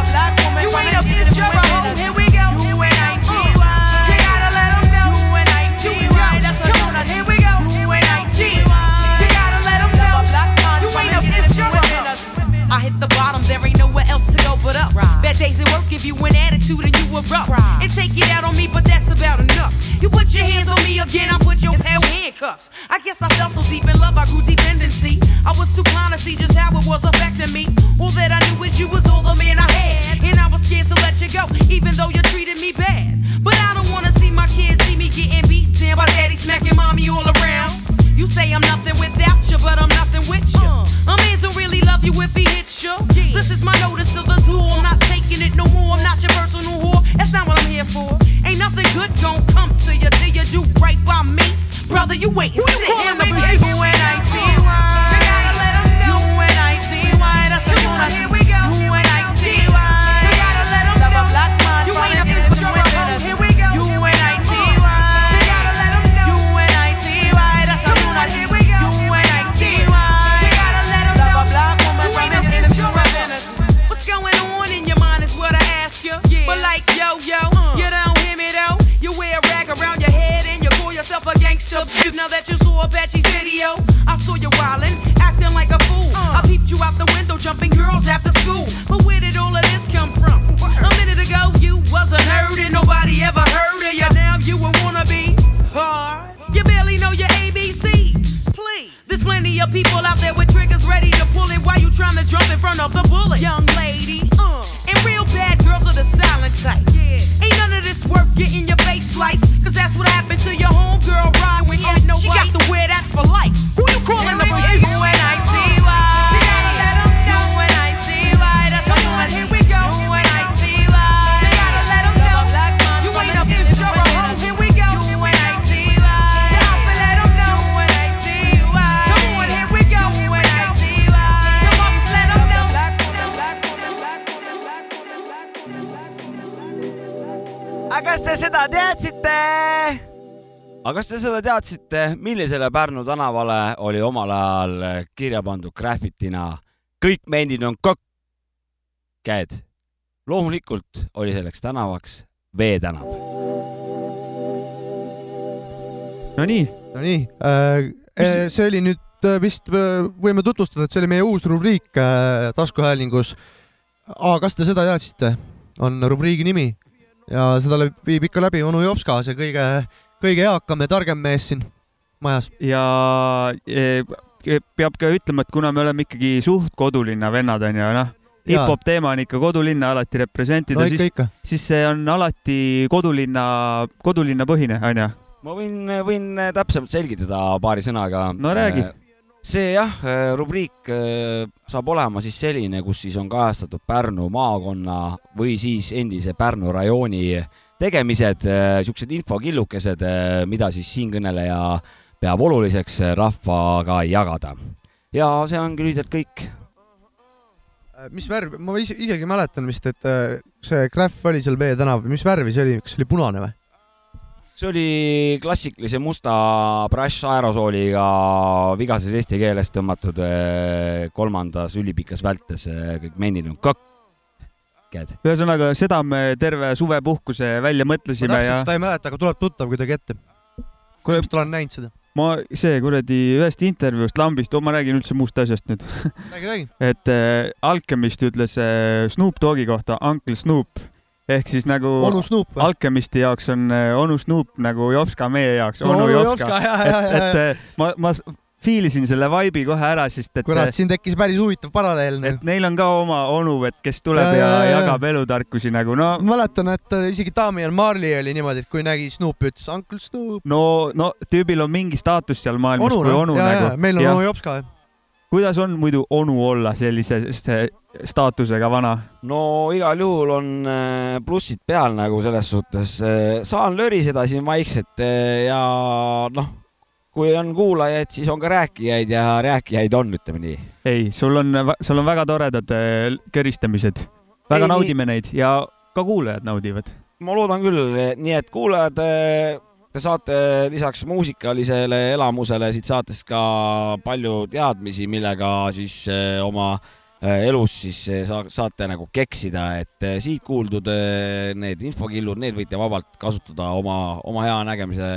You ain't a bitch, you're a hoe. Here we go. You uh, gotta let 'em know. U-N-I-T-Y. That's a unit. Here we go. U-N-I-T-Y. You gotta let 'em know. You ain't a bitch, you're a hoe. I hit the bottom, there ain't nowhere else to go but up. Bad days at work give you an attitude and you erupt. And take it out on me, but that's about enough. You put your hands on me again, I put your hell handcuffs. I guess I fell so deep in love, I grew dependency. I was too blind to see just how it was affecting me. All that I knew is you was all the man I had. And I was scared to let you go, even though you treated me bad. But I don't wanna see my kids see me getting beat down by daddy smacking mommy all around. You say I'm nothing without you, but I'm nothing with you. Uh. A man don't really love you if he hits you. This is my notice to the tool. I'm not taking it no more. I'm not your personal whore. That's not what I'm here for. Ain't nothing good gon' come to you till you do right by me. Brother, you wait and Who you sit calling the bitch? U-N-I-T-Y. You gotta let 'em know. U-N-I-T-Y. That's a unit. Here we yo yo, you don't hear me though. You wear a rag around your head and you call yourself a gangster. Now that you saw Apache's video, I saw you wildin', acting like a fool. I peeped you out the window, jumping girls after school. But where did all of this come from? A minute ago you wasn't heard and nobody ever heard of you. Now you a wannabe hard. You barely know your ABCs. Please. There's plenty of people out there with triggers ready to pull it while you trying to jump in front of the bullet. Young lady, uh. And real bad girls are the silent type. Yeah. Ain't none of this worth getting your face sliced. Cause that's what happened to your homegirl, Ryan, when ain't no She got to wear that for life. Who you calling the bitch? Teadsite? aga kas te seda teadsite, millisele Pärnu tänavale oli omal ajal kirja pandud graffitina kõik mendid on kokked? loomulikult oli selleks tänavaks Vee tänav. Nonii. Nonii äh,, see oli nüüd äh, vist, võime tutvustada, et see oli meie uus rubriik äh, taskuhäälingus. kas te seda teadsite? on rubriigi nimi ja seda viib ikka läbi onu Jopska, see kõige, kõige eakam ja targem mees siin majas. ja e, e, peab ka ütlema, et kuna me oleme ikkagi suht kodulinna vennad onju, noh, hip-hop teema on ikka kodulinna alati representida No siis siis see on alati kodulinna, kodulinna põhine onju. ma võin, võin täpsemalt selgitada paari sõnaga. No räägi. See jah, rubriik äh, saab olema siis selline, kus siis on kajastatud Pärnu maakonna või siis endise Pärnu rajooni tegemised, siuksed infokillukesed, mida siis siinkõneleja peab oluliseks rahvaga jagada. ja see ongi lühidalt kõik. mis värv, ma ise, isegi mäletan vist, et äh, see Graf oli seal Vee tänav, mis värvi see oli, kas see oli punane või? See oli klassikalise musta brush aerosooliga vigases eesti keeles tõmmatud eh, kolmandas ülipikas vältes, kõik mennid on kokked. ühesõnaga, seda me terve suvepuhkuse välja ma mõtlesime täpselt ja seda ei mäleta, aga tuleb tuttav kuidagi ette. Kuule- vist olen näinud seda. ma, see kuradi ühest intervjuust lambist, ma räägin üldse muust asjast nüüd. räägi, räägi. et äh, Alchemist ütles äh, Snoop Dogi kohta Uncle Snoop ehk siis nagu? Alchemisti jaoks on äh, onu Snoop nagu Jopska meie jaoks, No onu Jopska Jopska, et, et äh, ma, ma feel isin selle vibe'i kohe ära, sest et kurat, siin tekkis päris huvitav paralleel. et neil on ka oma onu, et kes tuleb Ja, ja, ja, ja, ja, ja. jagab elutarkusi nagu no ma mäletan, et isegi Damian Marley oli niimoodi, et kui nägi Snoopi, ütles Uncle Snoop. no, no tüübil on mingi staatus seal maailmas onu kui onu ja, ja nagu. meil on onu Jopska. Kuidas on muidu onu olla sellise staatusega vana? no igal juhul on äh, plussid peal nagu selles suhtes, saan löriseda siin vaikselt äh, ja noh, kui on kuulajaid, siis on ka rääkijaid ja rääkijaid on, ütleme nii. ei, sul on, sul on väga toredad äh, köristamised, väga Ei, nii- naudime neid ja ka kuulajad naudivad. ma loodan küll, nii et kuulajad, te saate lisaks muusikalisele elamusele siit saatest ka palju teadmisi, millega siis eh, oma eh, elus siis eh, saa- saate nagu keksida, et siit kuuldud need infokillud, need võite vabalt kasutada oma, oma hea nägemise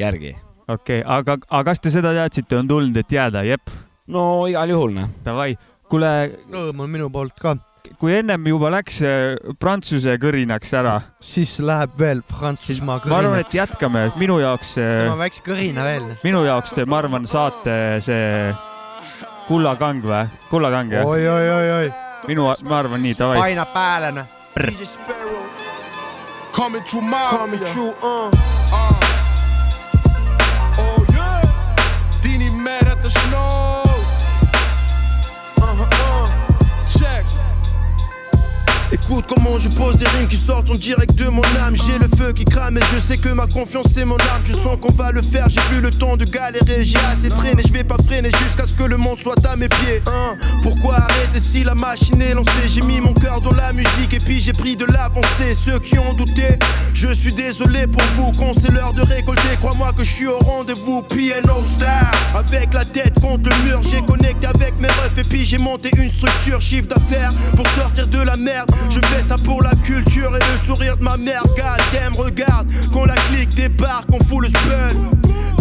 järgi. okei okay,, aga, aga kas te seda teadsite, on tulnud, et jääda, jep? no igal juhul, noh. Davai, kuule, rõõm on minu poolt ka. Kui ennem juba läks äh, prantsuse kõrinaks ära, siis läheb veel Prantsusmaa ma arvan, kõrinaks. et jätkame, minu jaoks, tema väikse kõrina veel. minu jaoks see, ma arvan, saate see kullakang või? kullakang jah? oi, oi, oi, oi. minu, ma arvan nii, davai. painab pääle, noh. Coming true, my Coming true, uh. Oh yeah. Dini mad at the snow. Comment je pose des rimes qui sortent en direct de mon âme. J'ai le feu qui crame et je sais que ma confiance c'est mon arme. Je sens qu'on va le faire, j'ai plus le temps de galérer. J'ai assez traîné, je vais pas freiner jusqu'à ce que le monde soit à mes pieds. Hein. Pourquoi arrêter si la machine est lancée? J'ai mis mon cœur dans la musique et puis j'ai pris de l'avancée. Ceux qui ont douté, je suis désolé pour vous. Quand c'est l'heure de récolter, crois-moi que je suis au rendez-vous. Piano star, avec la tête contre le mur. J'ai connecté avec mes refs et puis j'ai monté une structure. Chiffre d'affaires pour sortir de la merde fais ça pour la culture et le sourire de ma mère Goddamn, regarde, quand la clique débarque, on fout le spell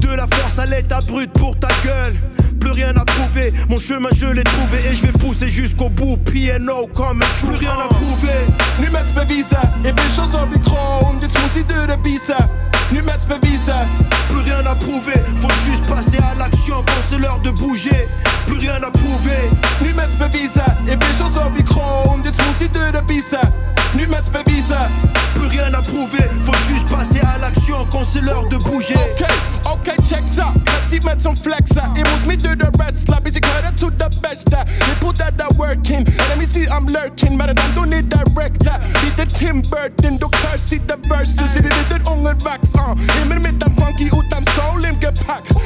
De la force à l'état brut pour ta gueule plus rien à prouver, mon chemin je l'ai trouvé et je vais pousser jusqu'au bout. PNO comme un. Plus rien à prouver. Nu met beviser. Ik ben zo zo die kroon. Dit moest hij de biesen. Nu met beviser. Plus rien à prouver, faut juste passer à l'action quand c'est l'heure de bouger. Plus rien à prouver. Nu met beviser. Ik ben zo zo die kroon. Dit moest hij de biesen. Nu met beviser. Plus rien à prouver, faut juste passer à l'action quand c'est l'heure de bouger. Ok, ok, check ça. Gaat keep met som flexer. It was me do the rest. wrestler. Busy cut to the best. They put that that work in. Let me see I'm lurking. Men den don't need director. the Tim Burton. Då curse i the verses. I det lite ångervax. Uh. Himmel med den funky utan soul im.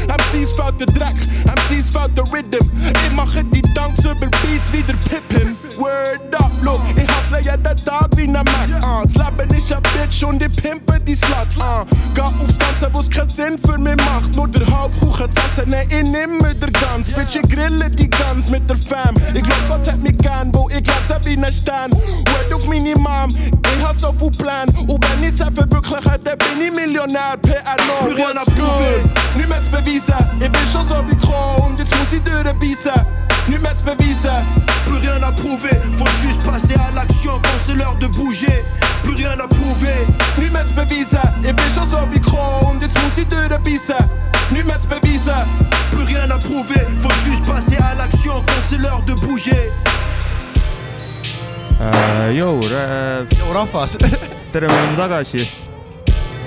MC's fout the drax. MC's fout the rhythm. Ich mache die Dunks über Beats wieder pippen. Word up, look. Ich hustle jeden Tag wie ne Mac. Uh. Slappen ich a Bitch und ich pimpe die Slut. Uh. Geh aufs Ganze, wo's keinen Sinn für mich macht. Nur der Hauptkuchen zu essen. Ich nimm mir der Gans. Bitch, ich grille die Gans mit der Fam. Ich glaub, Gott hat mich gern, wo ich glänze wie ne Stern. Word auf meine Mom. Ich hab so viel Plan. Und wenn ich's verwirkliche, dann bin ich Millionär. PR rien? Nicht mehr zu beweisen. Ich bin schon so wie Kron und jetzt muss ich durchbeissen. Nicht mehr zu beweisen. Plus rien à prouver, faut juste passer à l'action quand c'est l'heure de bouger. Plus rien à prouver. Beweisen. Ich bin schon so wie Kron und jetzt muss ich durchbeissen. Nicht mehr zu beweisen. Plus rien à prouver, faut juste passer à l'action quand c'est l'heure de bouger. Äh, Jou, Jou rahvas. tere, me oleme tagasi.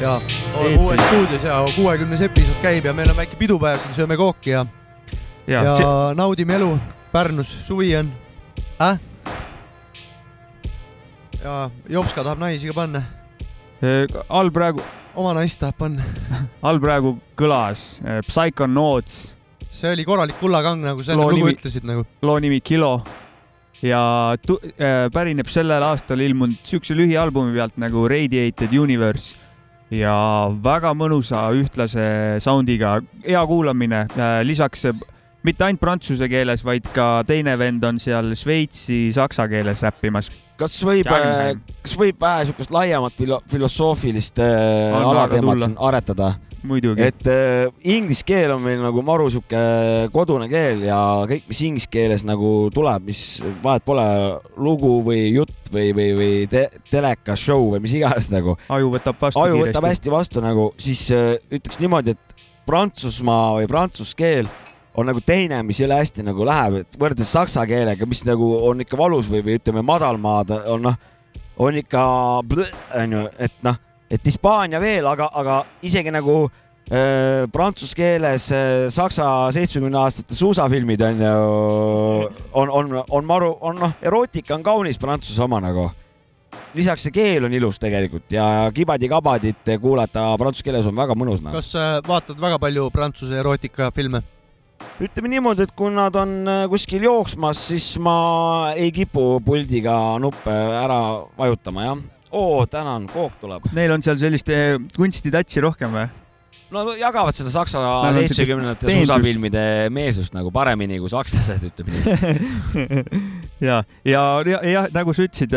ja oleme uues stuudios ja kuuekümnes episood käib ja meil on väike pidupäev siin, sööme kooki ja, ja, ja, ja naudime elu. Pärnus suvi on äh?. ja Jopska tahab naisi ka panna, all praegu, oma naist tahab panna. all praegu kõlas äh, Psychonauts, see oli korralik kullakang, nagu sa enne lugu ütlesid nagu. loo nimi Kilo ja tu- äh, pärineb sellel aastal ilmunud siukse lühialbumi pealt nagu Radiated Universe ja väga mõnusa ühtlase soundiga, hea kuulamine, lisaks äh, mitte ainult prantsuse keeles, vaid ka teine vend on seal šveitsi saksa keeles räppimas. kas võib, Jagman. kas võib vähe siukest laiemat filo- filosoofilist äh, alateemat siin aretada? et äh, inglise keel on meil nagu maru sihuke kodune keel ja kõik, mis inglise keeles nagu tuleb, mis vahet pole, lugu või jutt või, või, või te telekas show või mis iganes nagu. aju võtab vastu aju kiiresti. võtab hästi vastu nagu, siis äh, ütleks niimoodi, et Prantsusmaa või prantsuse keel on nagu teine, mis jõle hästi nagu läheb, et võrreldes saksa keelega, mis nagu on ikka valus või, või ütleme, madalmaad on noh, on ikka onju, et noh, et Hispaania veel, aga, aga isegi nagu äh, prantsuse keeles äh, saksa seitsmekümne aastate suusafilmid on ju, on, on, on maru, on noh, erootika on kaunis Prantsuse oma nagu lisaks see keel on ilus tegelikult ja kibadi-kabadit kuulata prantsuse keeles on väga mõnus nagu. kas äh, vaatad väga palju prantsuse erootikafilme? Ütleme niimoodi, et kui nad on äh, kuskil jooksmas, siis ma ei kipu puldiga nuppe ära vajutama jah. oo, tänan, kook tuleb. Neil on seal sellist eh, kunstitatsi rohkem või? Nad jagavad seda saksa seitsmekümnendate suusafilmide meelsust nagu paremini kui sakslased, ütleme nii. ja, ja, ja, ja nagu sa ütlesid,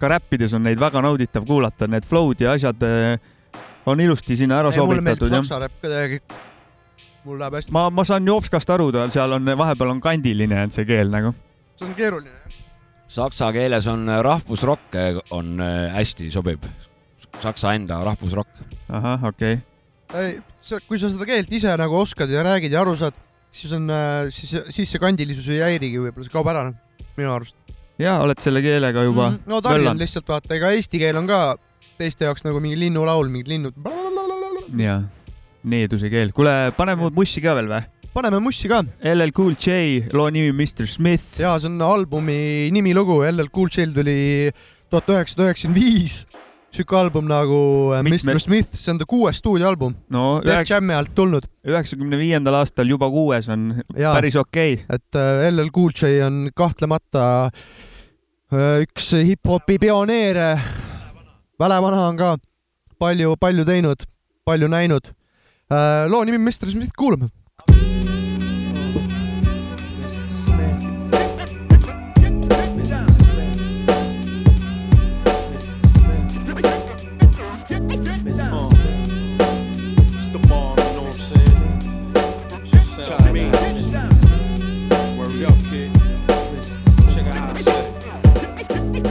ka räppides on neid väga nauditav kuulata, need flow'd ja asjad on ilusti sinna ära mulle meeldib sobitatud. saksa räpp ka täiega. Mul läheb hästi. ma, ma saan Jopskast aru, ta seal on, vahepeal on kandiline on see keel nagu. see on keeruline. saksa keeles on äh, rahvusrokk, on äh, hästi sobib. saksa enda rahvusrokk. ahah, okei okay.. ei, kui sa seda keelt ise nagu oskad ja räägid ja aru saad, siis on, siis, siis see kandilisus ei häirigi, võib-olla see kaob ära, minu arust. ja oled selle keelega juba Mhm. no tarjan lihtsalt vaata, ega eesti keel on ka teiste jaoks nagu mingi linnulaul, mingid linnud. ja needuse keel. kuule, paneme mussi ka veel või? paneme mussi ka. LL Cool J, loo nimi Mr Smith. ja see on albumi nimilugu, LL Cool J tuli tuhat üheksasada üheksakümmend viis. sihuke album nagu äh, Mitmed- Mr Smith, see on ta kuues stuudioalbum. no Def Jam'i alt tulnud, üheksakümne viiendal aastal juba kuues on Jaa. päris okei okay.. et äh, LL Cool J on kahtlemata äh, üks hip-hopi pioneere. Välevana on ka palju, palju teinud, palju näinud. Loo nimi Mr Smith, kuulame. It's the bomb, you know what I'm saying? Tell me. Word up, kid. Check out how I said it.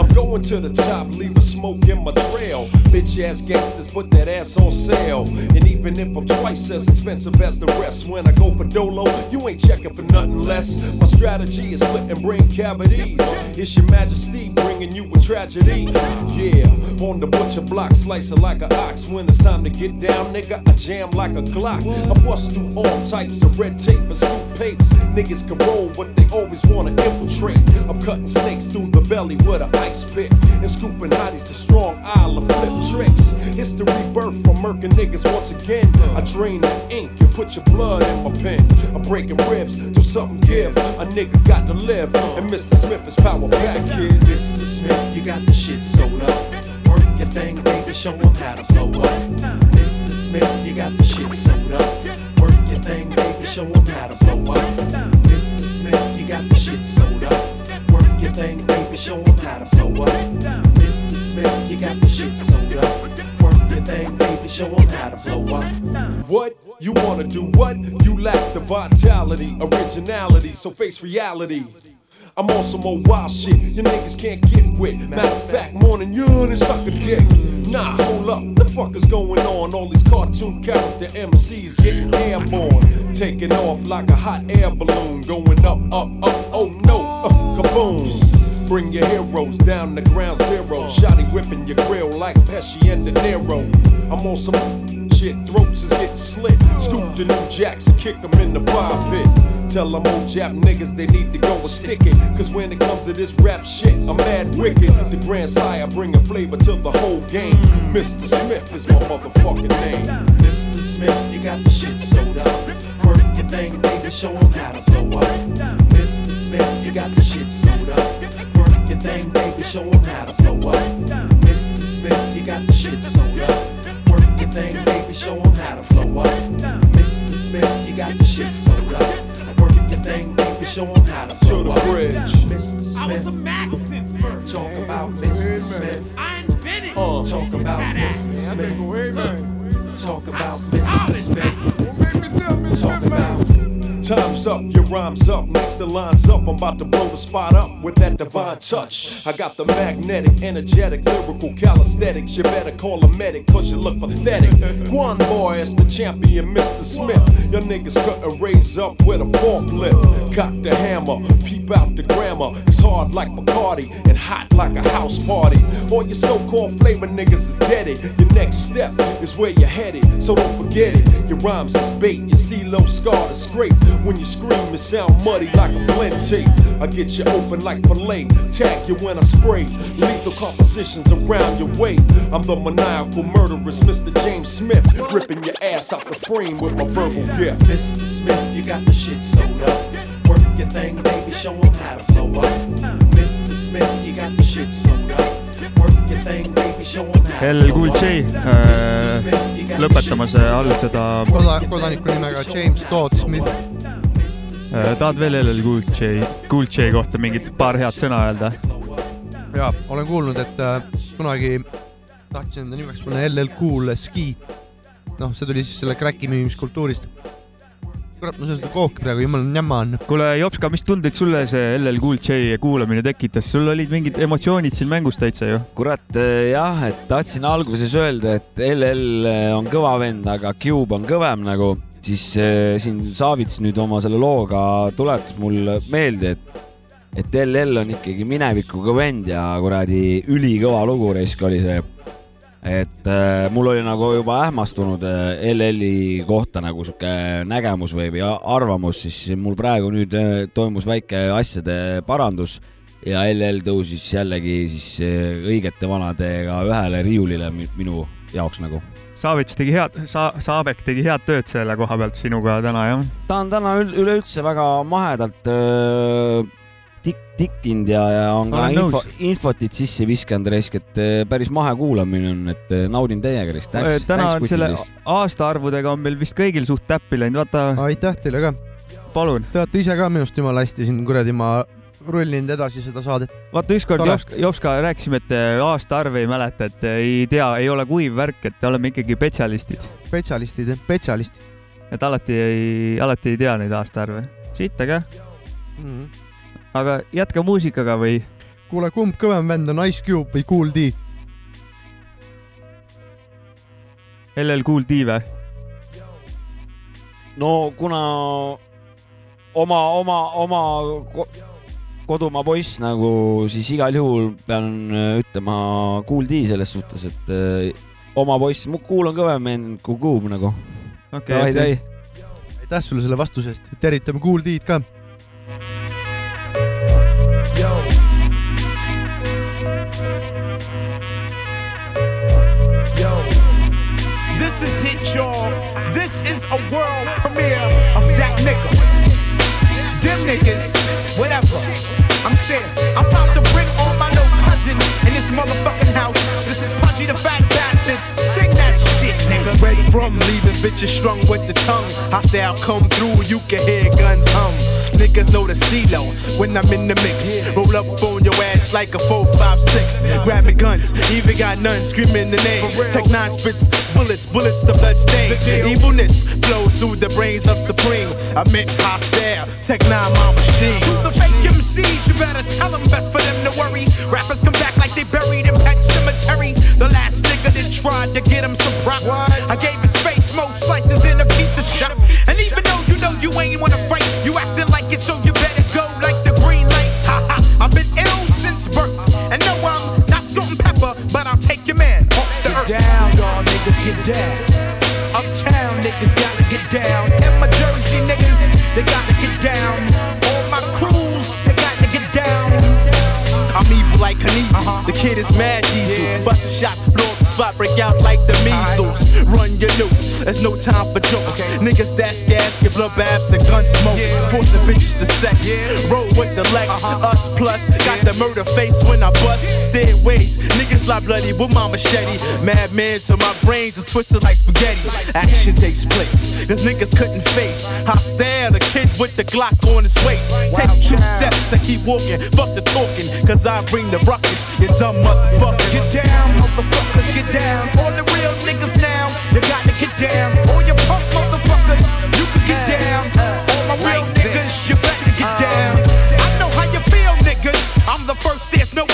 I'm going to the top, leave a smile smoke in my trail. Bitch ass gangsters put that ass on sale. And even if I'm twice as expensive as the rest, when I go for Dolo, you ain't checking for nothing less. My strategy is splitting brain cavities. It's your majesty bringing you a tragedy. Yeah, on the butcher block, slicing like an ox. When it's time to get down, nigga, I jam like a Glock. I bust through all types of red tape and scoop papes. Niggas can roll, but they always wanna infiltrate. I'm cutting snakes through the belly with an ice pick. And scooping hotties to strong isle of flip tricks. It's the rebirth from murking niggas once again. I drain the ink and put your blood in my pen. I'm breaking ribs till something give. A nigga got to live. And Mr. Smith is power back, kid. Mr. Smith, you got the shit sold up. Work your thing, baby, show show 'em how to blow up. Mr. Smith, you got the shit sold up. Work your thing, baby, show show 'em how to blow up. Mr. Smith, you got the shit sold up. Work your thing, baby, show show 'em how to blow up. Smith, you got the shit sold up. Work your thing, baby, show 'em how to blow up. What? You wanna do what? You lack the vitality, originality, so face reality. I'm on some old wild shit your niggas can't get with. Matter of fact, morning you and suck a dick. Nah, hold up, the fuck is going on? All these cartoon character MCs getting airborne, taking off like a hot air balloon, going up, up, up. Oh no, uh, kaboom! Bring your heroes down to ground zero. Shotty whipping your grill like Pesci and De Niro. I'm on some shit, throats is getting slit. Scoop the new jacks and kick them in the fire pit. Tell them old Jap niggas they need to go and stick it. Cause when it comes to this rap shit, I'm mad wicked. The Grand Sire bringing flavor to the whole game. Mr. Smith is my motherfucking name. Mr. Smith, you got the shit sold up. Work your thing, baby, show show 'em how to blow up. Mr. Smith, you got the shit sold up. Work your thing, baby, show 'em how to blow up. Mr. Smith, you got the shit sold up. Work your thing, baby, show 'em how to blow up. Mr. Smith, you got the shit sold up. Work your thing, baby, show 'em how to blow up. Mr. Smith, I was a Mac since birth. talk about Mr. Smith. I invented Uh, talk about Mr. Smith. Talk about Mr. Smith. Talk about Time's up, your rhyme's up, next the line's up. I'm about to blow the spot up with that divine touch. I got the magnetic, energetic, lyrical calisthenics. You better call a medic, cause you look pathetic. One boy is the champion, Mr. Smith. Your niggas couldn't raise up with a forklift. Cock the hammer, peep out the grammar. It's hard like Bacardi and hot like a house party. All your so called flavor niggas is deaded. Your next step is where you're headed, so don't forget it. Your rhymes is bait, your stilo scar to scrape. When you scream, it sound muddy like a blend tape. I get you open like fillet, tag you when I spray. Lethal compositions around your way. I'm the maniacal murderous Mr. James Smith, ripping your ass out the frame with my verbal gift. Mr. Smith, you got the shit sold up. Work your thing, baby, show 'em how to blow up. Mr. Smith, you got the shit sold up. Work your thing, baby, show 'em how to LL blow Cool up. J äh, lõpetamas äh, all seda koda-, kodaniku nimega James Todd Smith. äh,, tahad veel LL Cool J, Cool J kohta mingit paar head sõna öelda? ja olen kuulnud, et äh, kunagi tahtsin enda nimeks panna LL Cool Ski. noh, see tuli siis selle kräki müümiskultuurist. kurat, ma söön seda kooki praegu, jumala näma on. kuule, Jopska, mis tundeid sulle see LL Cool J kuulamine tekitas, sul olid mingid emotsioonid siin mängus täitsa ju? kurat eh, jah, et tahtsin alguses öelda, et LL on kõva vend, aga Cube on kõvem nagu, siis eh, siin Savits nüüd oma selle looga tuletas mulle meelde, et et LL on ikkagi minevikuga vend ja kuradi ülikõva lugu raisk oli see. et äh, mul oli nagu juba ähmastunud äh, LL-i kohta nagu sihuke nägemus või, või arvamus, siis mul praegu nüüd toimus väike asjade parandus ja LL tõusis jällegi siis õigete vanadega ühele riiulile mi- minu jaoks nagu. Saavits tegi head, Sa-, Saabek tegi head tööd selle koha pealt sinuga täna jah? ta on täna üld- üleüldse väga mahedalt öö, tik-, tikkinud ja, ja on ka info infotit sisse viskanud raisk, et päris mahe kuulamine on, et naudin täiega raisk. täna on selle aastaarvudega on meil vist kõigil suht täppi läinud, vaata. aitäh teile ka. palun. Te olete ise ka minust jumala hästi siin kuradi ma rullinud edasi seda saadet. vaata ükskord Tore. Jopska, Jopska rääkisime, et äh, aastaarve ei mäleta, et äh, ei tea, ei ole kuiv värk, et oleme ikkagi spetsialistid. spetsialistid, spetsialistid et alati ei, alati ei tea neid aastaarve. siit aga, mm. -hmm. aga jätka muusikaga või? kuule, kumb kõvem vend on Ice Cube või Kool D? LL Cool D või? no kuna oma, oma, oma kodumaa poiss nagu, siis igal juhul pean äh, ütlema Kool D selles suhtes, et äh, oma poiss, mu kuul on kõvem vend kui kuum nagu. Okei, okei. aitäh sulle selle vastuse eest, tervitame Kool D-d ka. Yo, this is it, y'all. This is a world premiere of that nigga. Them niggas, whatever. I'm saying, I'm about to bring all my little cousin in this motherfucking house. This is Pudgy the Fat Bastard. Sing that shit, nigga. Red from leaving bitches strung with the tongue. Hostile come through, you can hear guns hum. Niggas know the stilo when I'm in the mix. Roll up on your ass like a 456. Grabbing guns, even got none screaming the name. Tech nine spits bullets, bullets the blood stain. Evilness flows through the brains of Supreme. I meant hostile, Tech nine my machine. To the fake MCs, you better tell them best for them to worry. Rappers come back like they buried in Pet Cemetery. The last nigga that tried to get him some props. I gave his face more slices than a pizza shop. And even though you know you ain't wanna fight, you acting like it, so you better go like the green light. Ha ha, I've been ill since birth. And no, I'm not salt and pepper, but I'll take your man off the earth. down, y'all niggas get down. Uptown niggas gotta get down. And my Jersey niggas, they gotta get down. All my crews, they gotta get down. I'm evil like Knievel. Uh-huh. The kid is mad diesel. Bust a shot, blow spot, break out like the measles. Run your news, there's no time for jokes. Niggas that's gas, give blood baths and gun smoke. Forcing bitches to sex. Roll with the Lex, uh-huh. us plus. Got the murder face when I bust. Stairways, niggas lie bloody with my machete. Madman, so my brains are twisted like spaghetti. Action takes place, cause niggas couldn't face. Hostile, the kid with the Glock on his waist. Take two steps and keep walking. Fuck the talking, cause I bring the ruckus. You dumb motherfuckers. Get down, motherfuckers, get down. All the real niggas now, you gotta get down. All your punk motherfuckers, you can get uh, down. Uh, All my real niggas, you better get uh, down. I know how you feel, niggas. I'm the first, there's no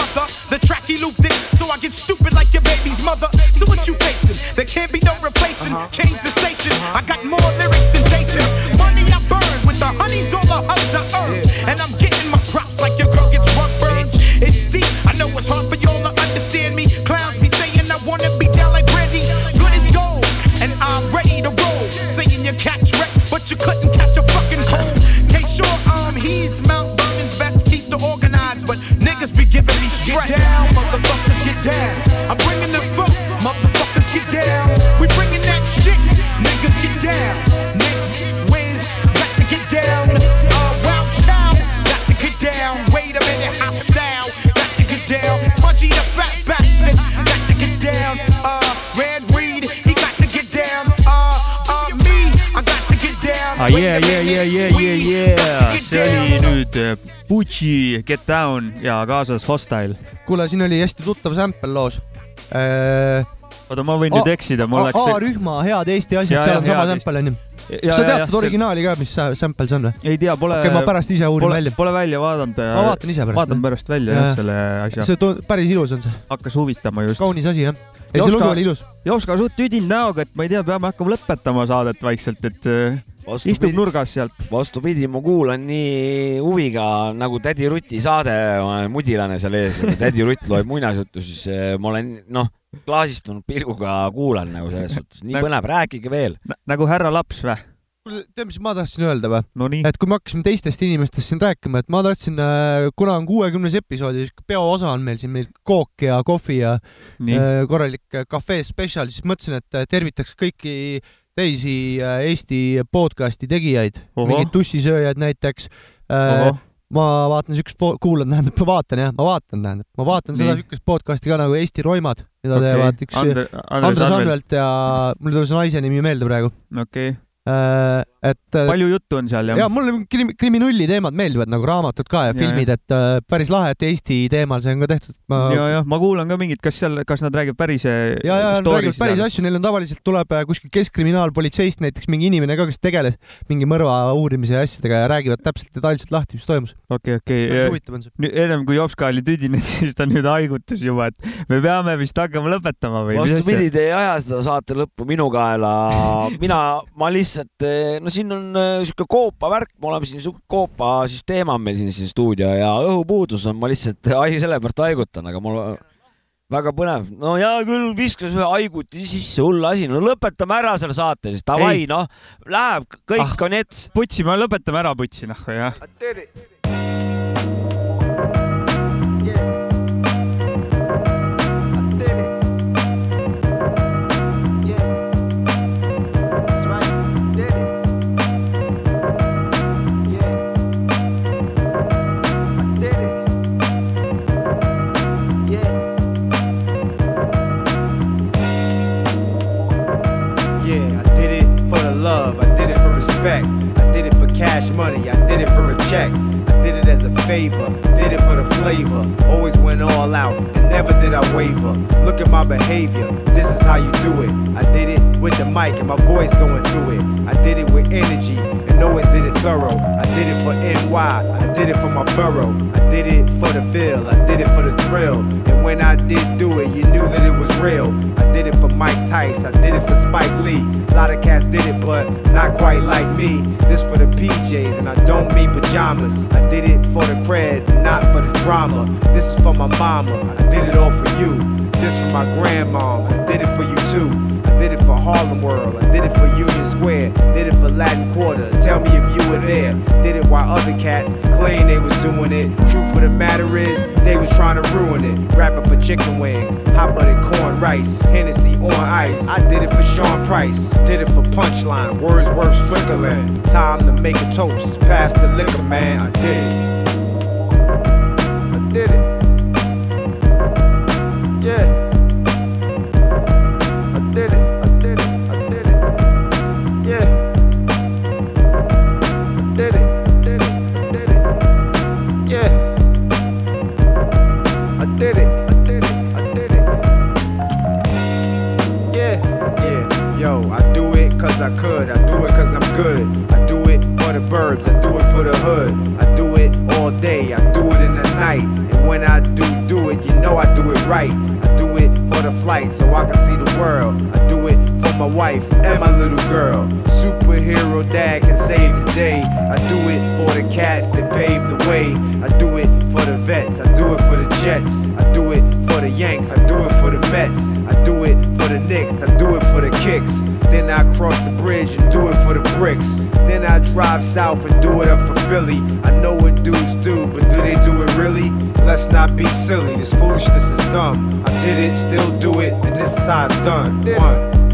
Get Down ja kaasas Hostile. kuule, siin oli hästi tuttav sample loos. oota, ma võin nüüd eksida, mul läks A-rühma Head Eesti asjad, Ja, seal on sama sample onju. Kas sa tead seda originaali ka, mis sa- sample see on või? ei tea, pole. okei, ma pärast ise uurin pole, välja. Pole välja vaadanud. ma vaatan ise pärast. vaatan pärast välja jah, selle asja. see tu- päris ilus on see. hakkas huvitama just. kaunis asi jah. ei, see lugu oli ilus. Jopska suht tüdinud näoga, et ma ei tea, peame hakkama lõpetama saadet vaikselt, et äh, istub nurgas sealt. vastupidi, ma kuulan nii huviga nagu Tädi Ruti saade, ma olen mudilane seal ees, tädi Rutt loeb muinasjuttu, siis ma olen noh, klaasistunud pilguga kuulan nagu selles suhtes, nii põnev, rääkige veel. nagu härra laps või? tead, mis ma tahtsin öelda või no? et kui me hakkasime teistest inimestest siin rääkima, et ma tahtsin, kuna on kuuekümnes episood ja peoosa on meil siin, meil kook ja kohvi ja Nii. äh, korralik äh, cafe special, siis mõtlesin, et äh, tervitaks kõiki teisi äh, Eesti podcast'i tegijaid, mingeid tussisööjaid näiteks. Ohoh. ma vaatan siukest, kuulan, tähendab, ma vaatan jah, ma vaatan, tähendab, ma vaatan seda siukest podcast'i ka nagu Eesti Roimad, mida Okei. teevad üks Andre- Andres Andres Anvelt. Ja mul ei tule see naise nimi meelde praegu. okei. et. palju juttu on seal jah ja mulle krim, kriminulli teemad meeldivad nagu raamatud ka ja, Ja, filmid, et äh, päris lahe, et Eesti teemal see on ka tehtud. ma ja, jah, ma kuulan ka mingit, kas seal, kas nad räägivad päris äh, ja, ja räägivad päris asju, neil on tavaliselt tuleb äh, kuskil keskkriminaalpolitseist näiteks mingi inimene ka, kes tegeles mingi mõrva uurimise ja asjadega ja räägivad täpselt detailselt lahti, mis toimus. okei, okei Päris huvitav on see.. ennem kui Jopska oli tüdinud, siis ta nüüd haigutas juba, et me peame vist hakkama lõpetama või? vastupidi, te ei aja seda saate lõppu minu kaela. mina, ma lihtsalt, no siin on äh, sihuke koopavärk, me oleme siin sihuke koopasüsteem on meil siin see stuudio ja õhupuudus on, ma lihtsalt ai- selle pärast haigutan, aga mul väga põnev. no hea küll, viskas ühe haiguti sisse, hull asi, no lõpetame ära selle saate siis, davai, noh, läheb kõik ah, on ets. putsi, me lõpetame ära putsi, noh jah. Love, I did it for respect, I did it for cash money, I did it for a check, I did it as a favor, did it for the flavor, always went all out, and never did I waver. Look at my behavior, this is how you do it. I did it with the mic and my voice going through it. I did it with energy and always did it thorough. I did it for NY, I did it for my borough, I did it for the Ville, I did it for the thrill. And when I did do it, you knew that it was real. I did it for Mike Tice, I did it for Spike Lee. A lot of cats did it, but not quite like me. This for the PJs, and I don't mean pajamas. I did it for the cred, not for the drama. This is for my mama, I did it all for you. This for my grandmoms, I did it for you too. I did it for Harlem World, I did it for Union Square, did it for Latin Quarter. Tell me if you were there. Did it while other cats claim they was doing it. Truth of the matter is, they was trying to ruin it. Rapping for chicken wings, hot buttered corn rice, Hennessy on ice. I did it for Sean Price, did it for Punchline, Wordsworth Strickland. Time to make a toast, pass the liquor, man. I did it. I did it. So I can see the world. I do it for my wife and my little girl. Superhero dad can save the day. I do it for the cats that pave the way. I do it for the vets. I do it for the Jets. I do it for the Yanks. I do it for the Mets. I do it the Knicks. I do it for the kicks. Then I cross the bridge and do it for the bricks. Then I drive south and do it up for Philly. I know what dudes do, but do they do it really? Let's not be silly. This foolishness is dumb. I did it, still do it, and this is how it's done. One.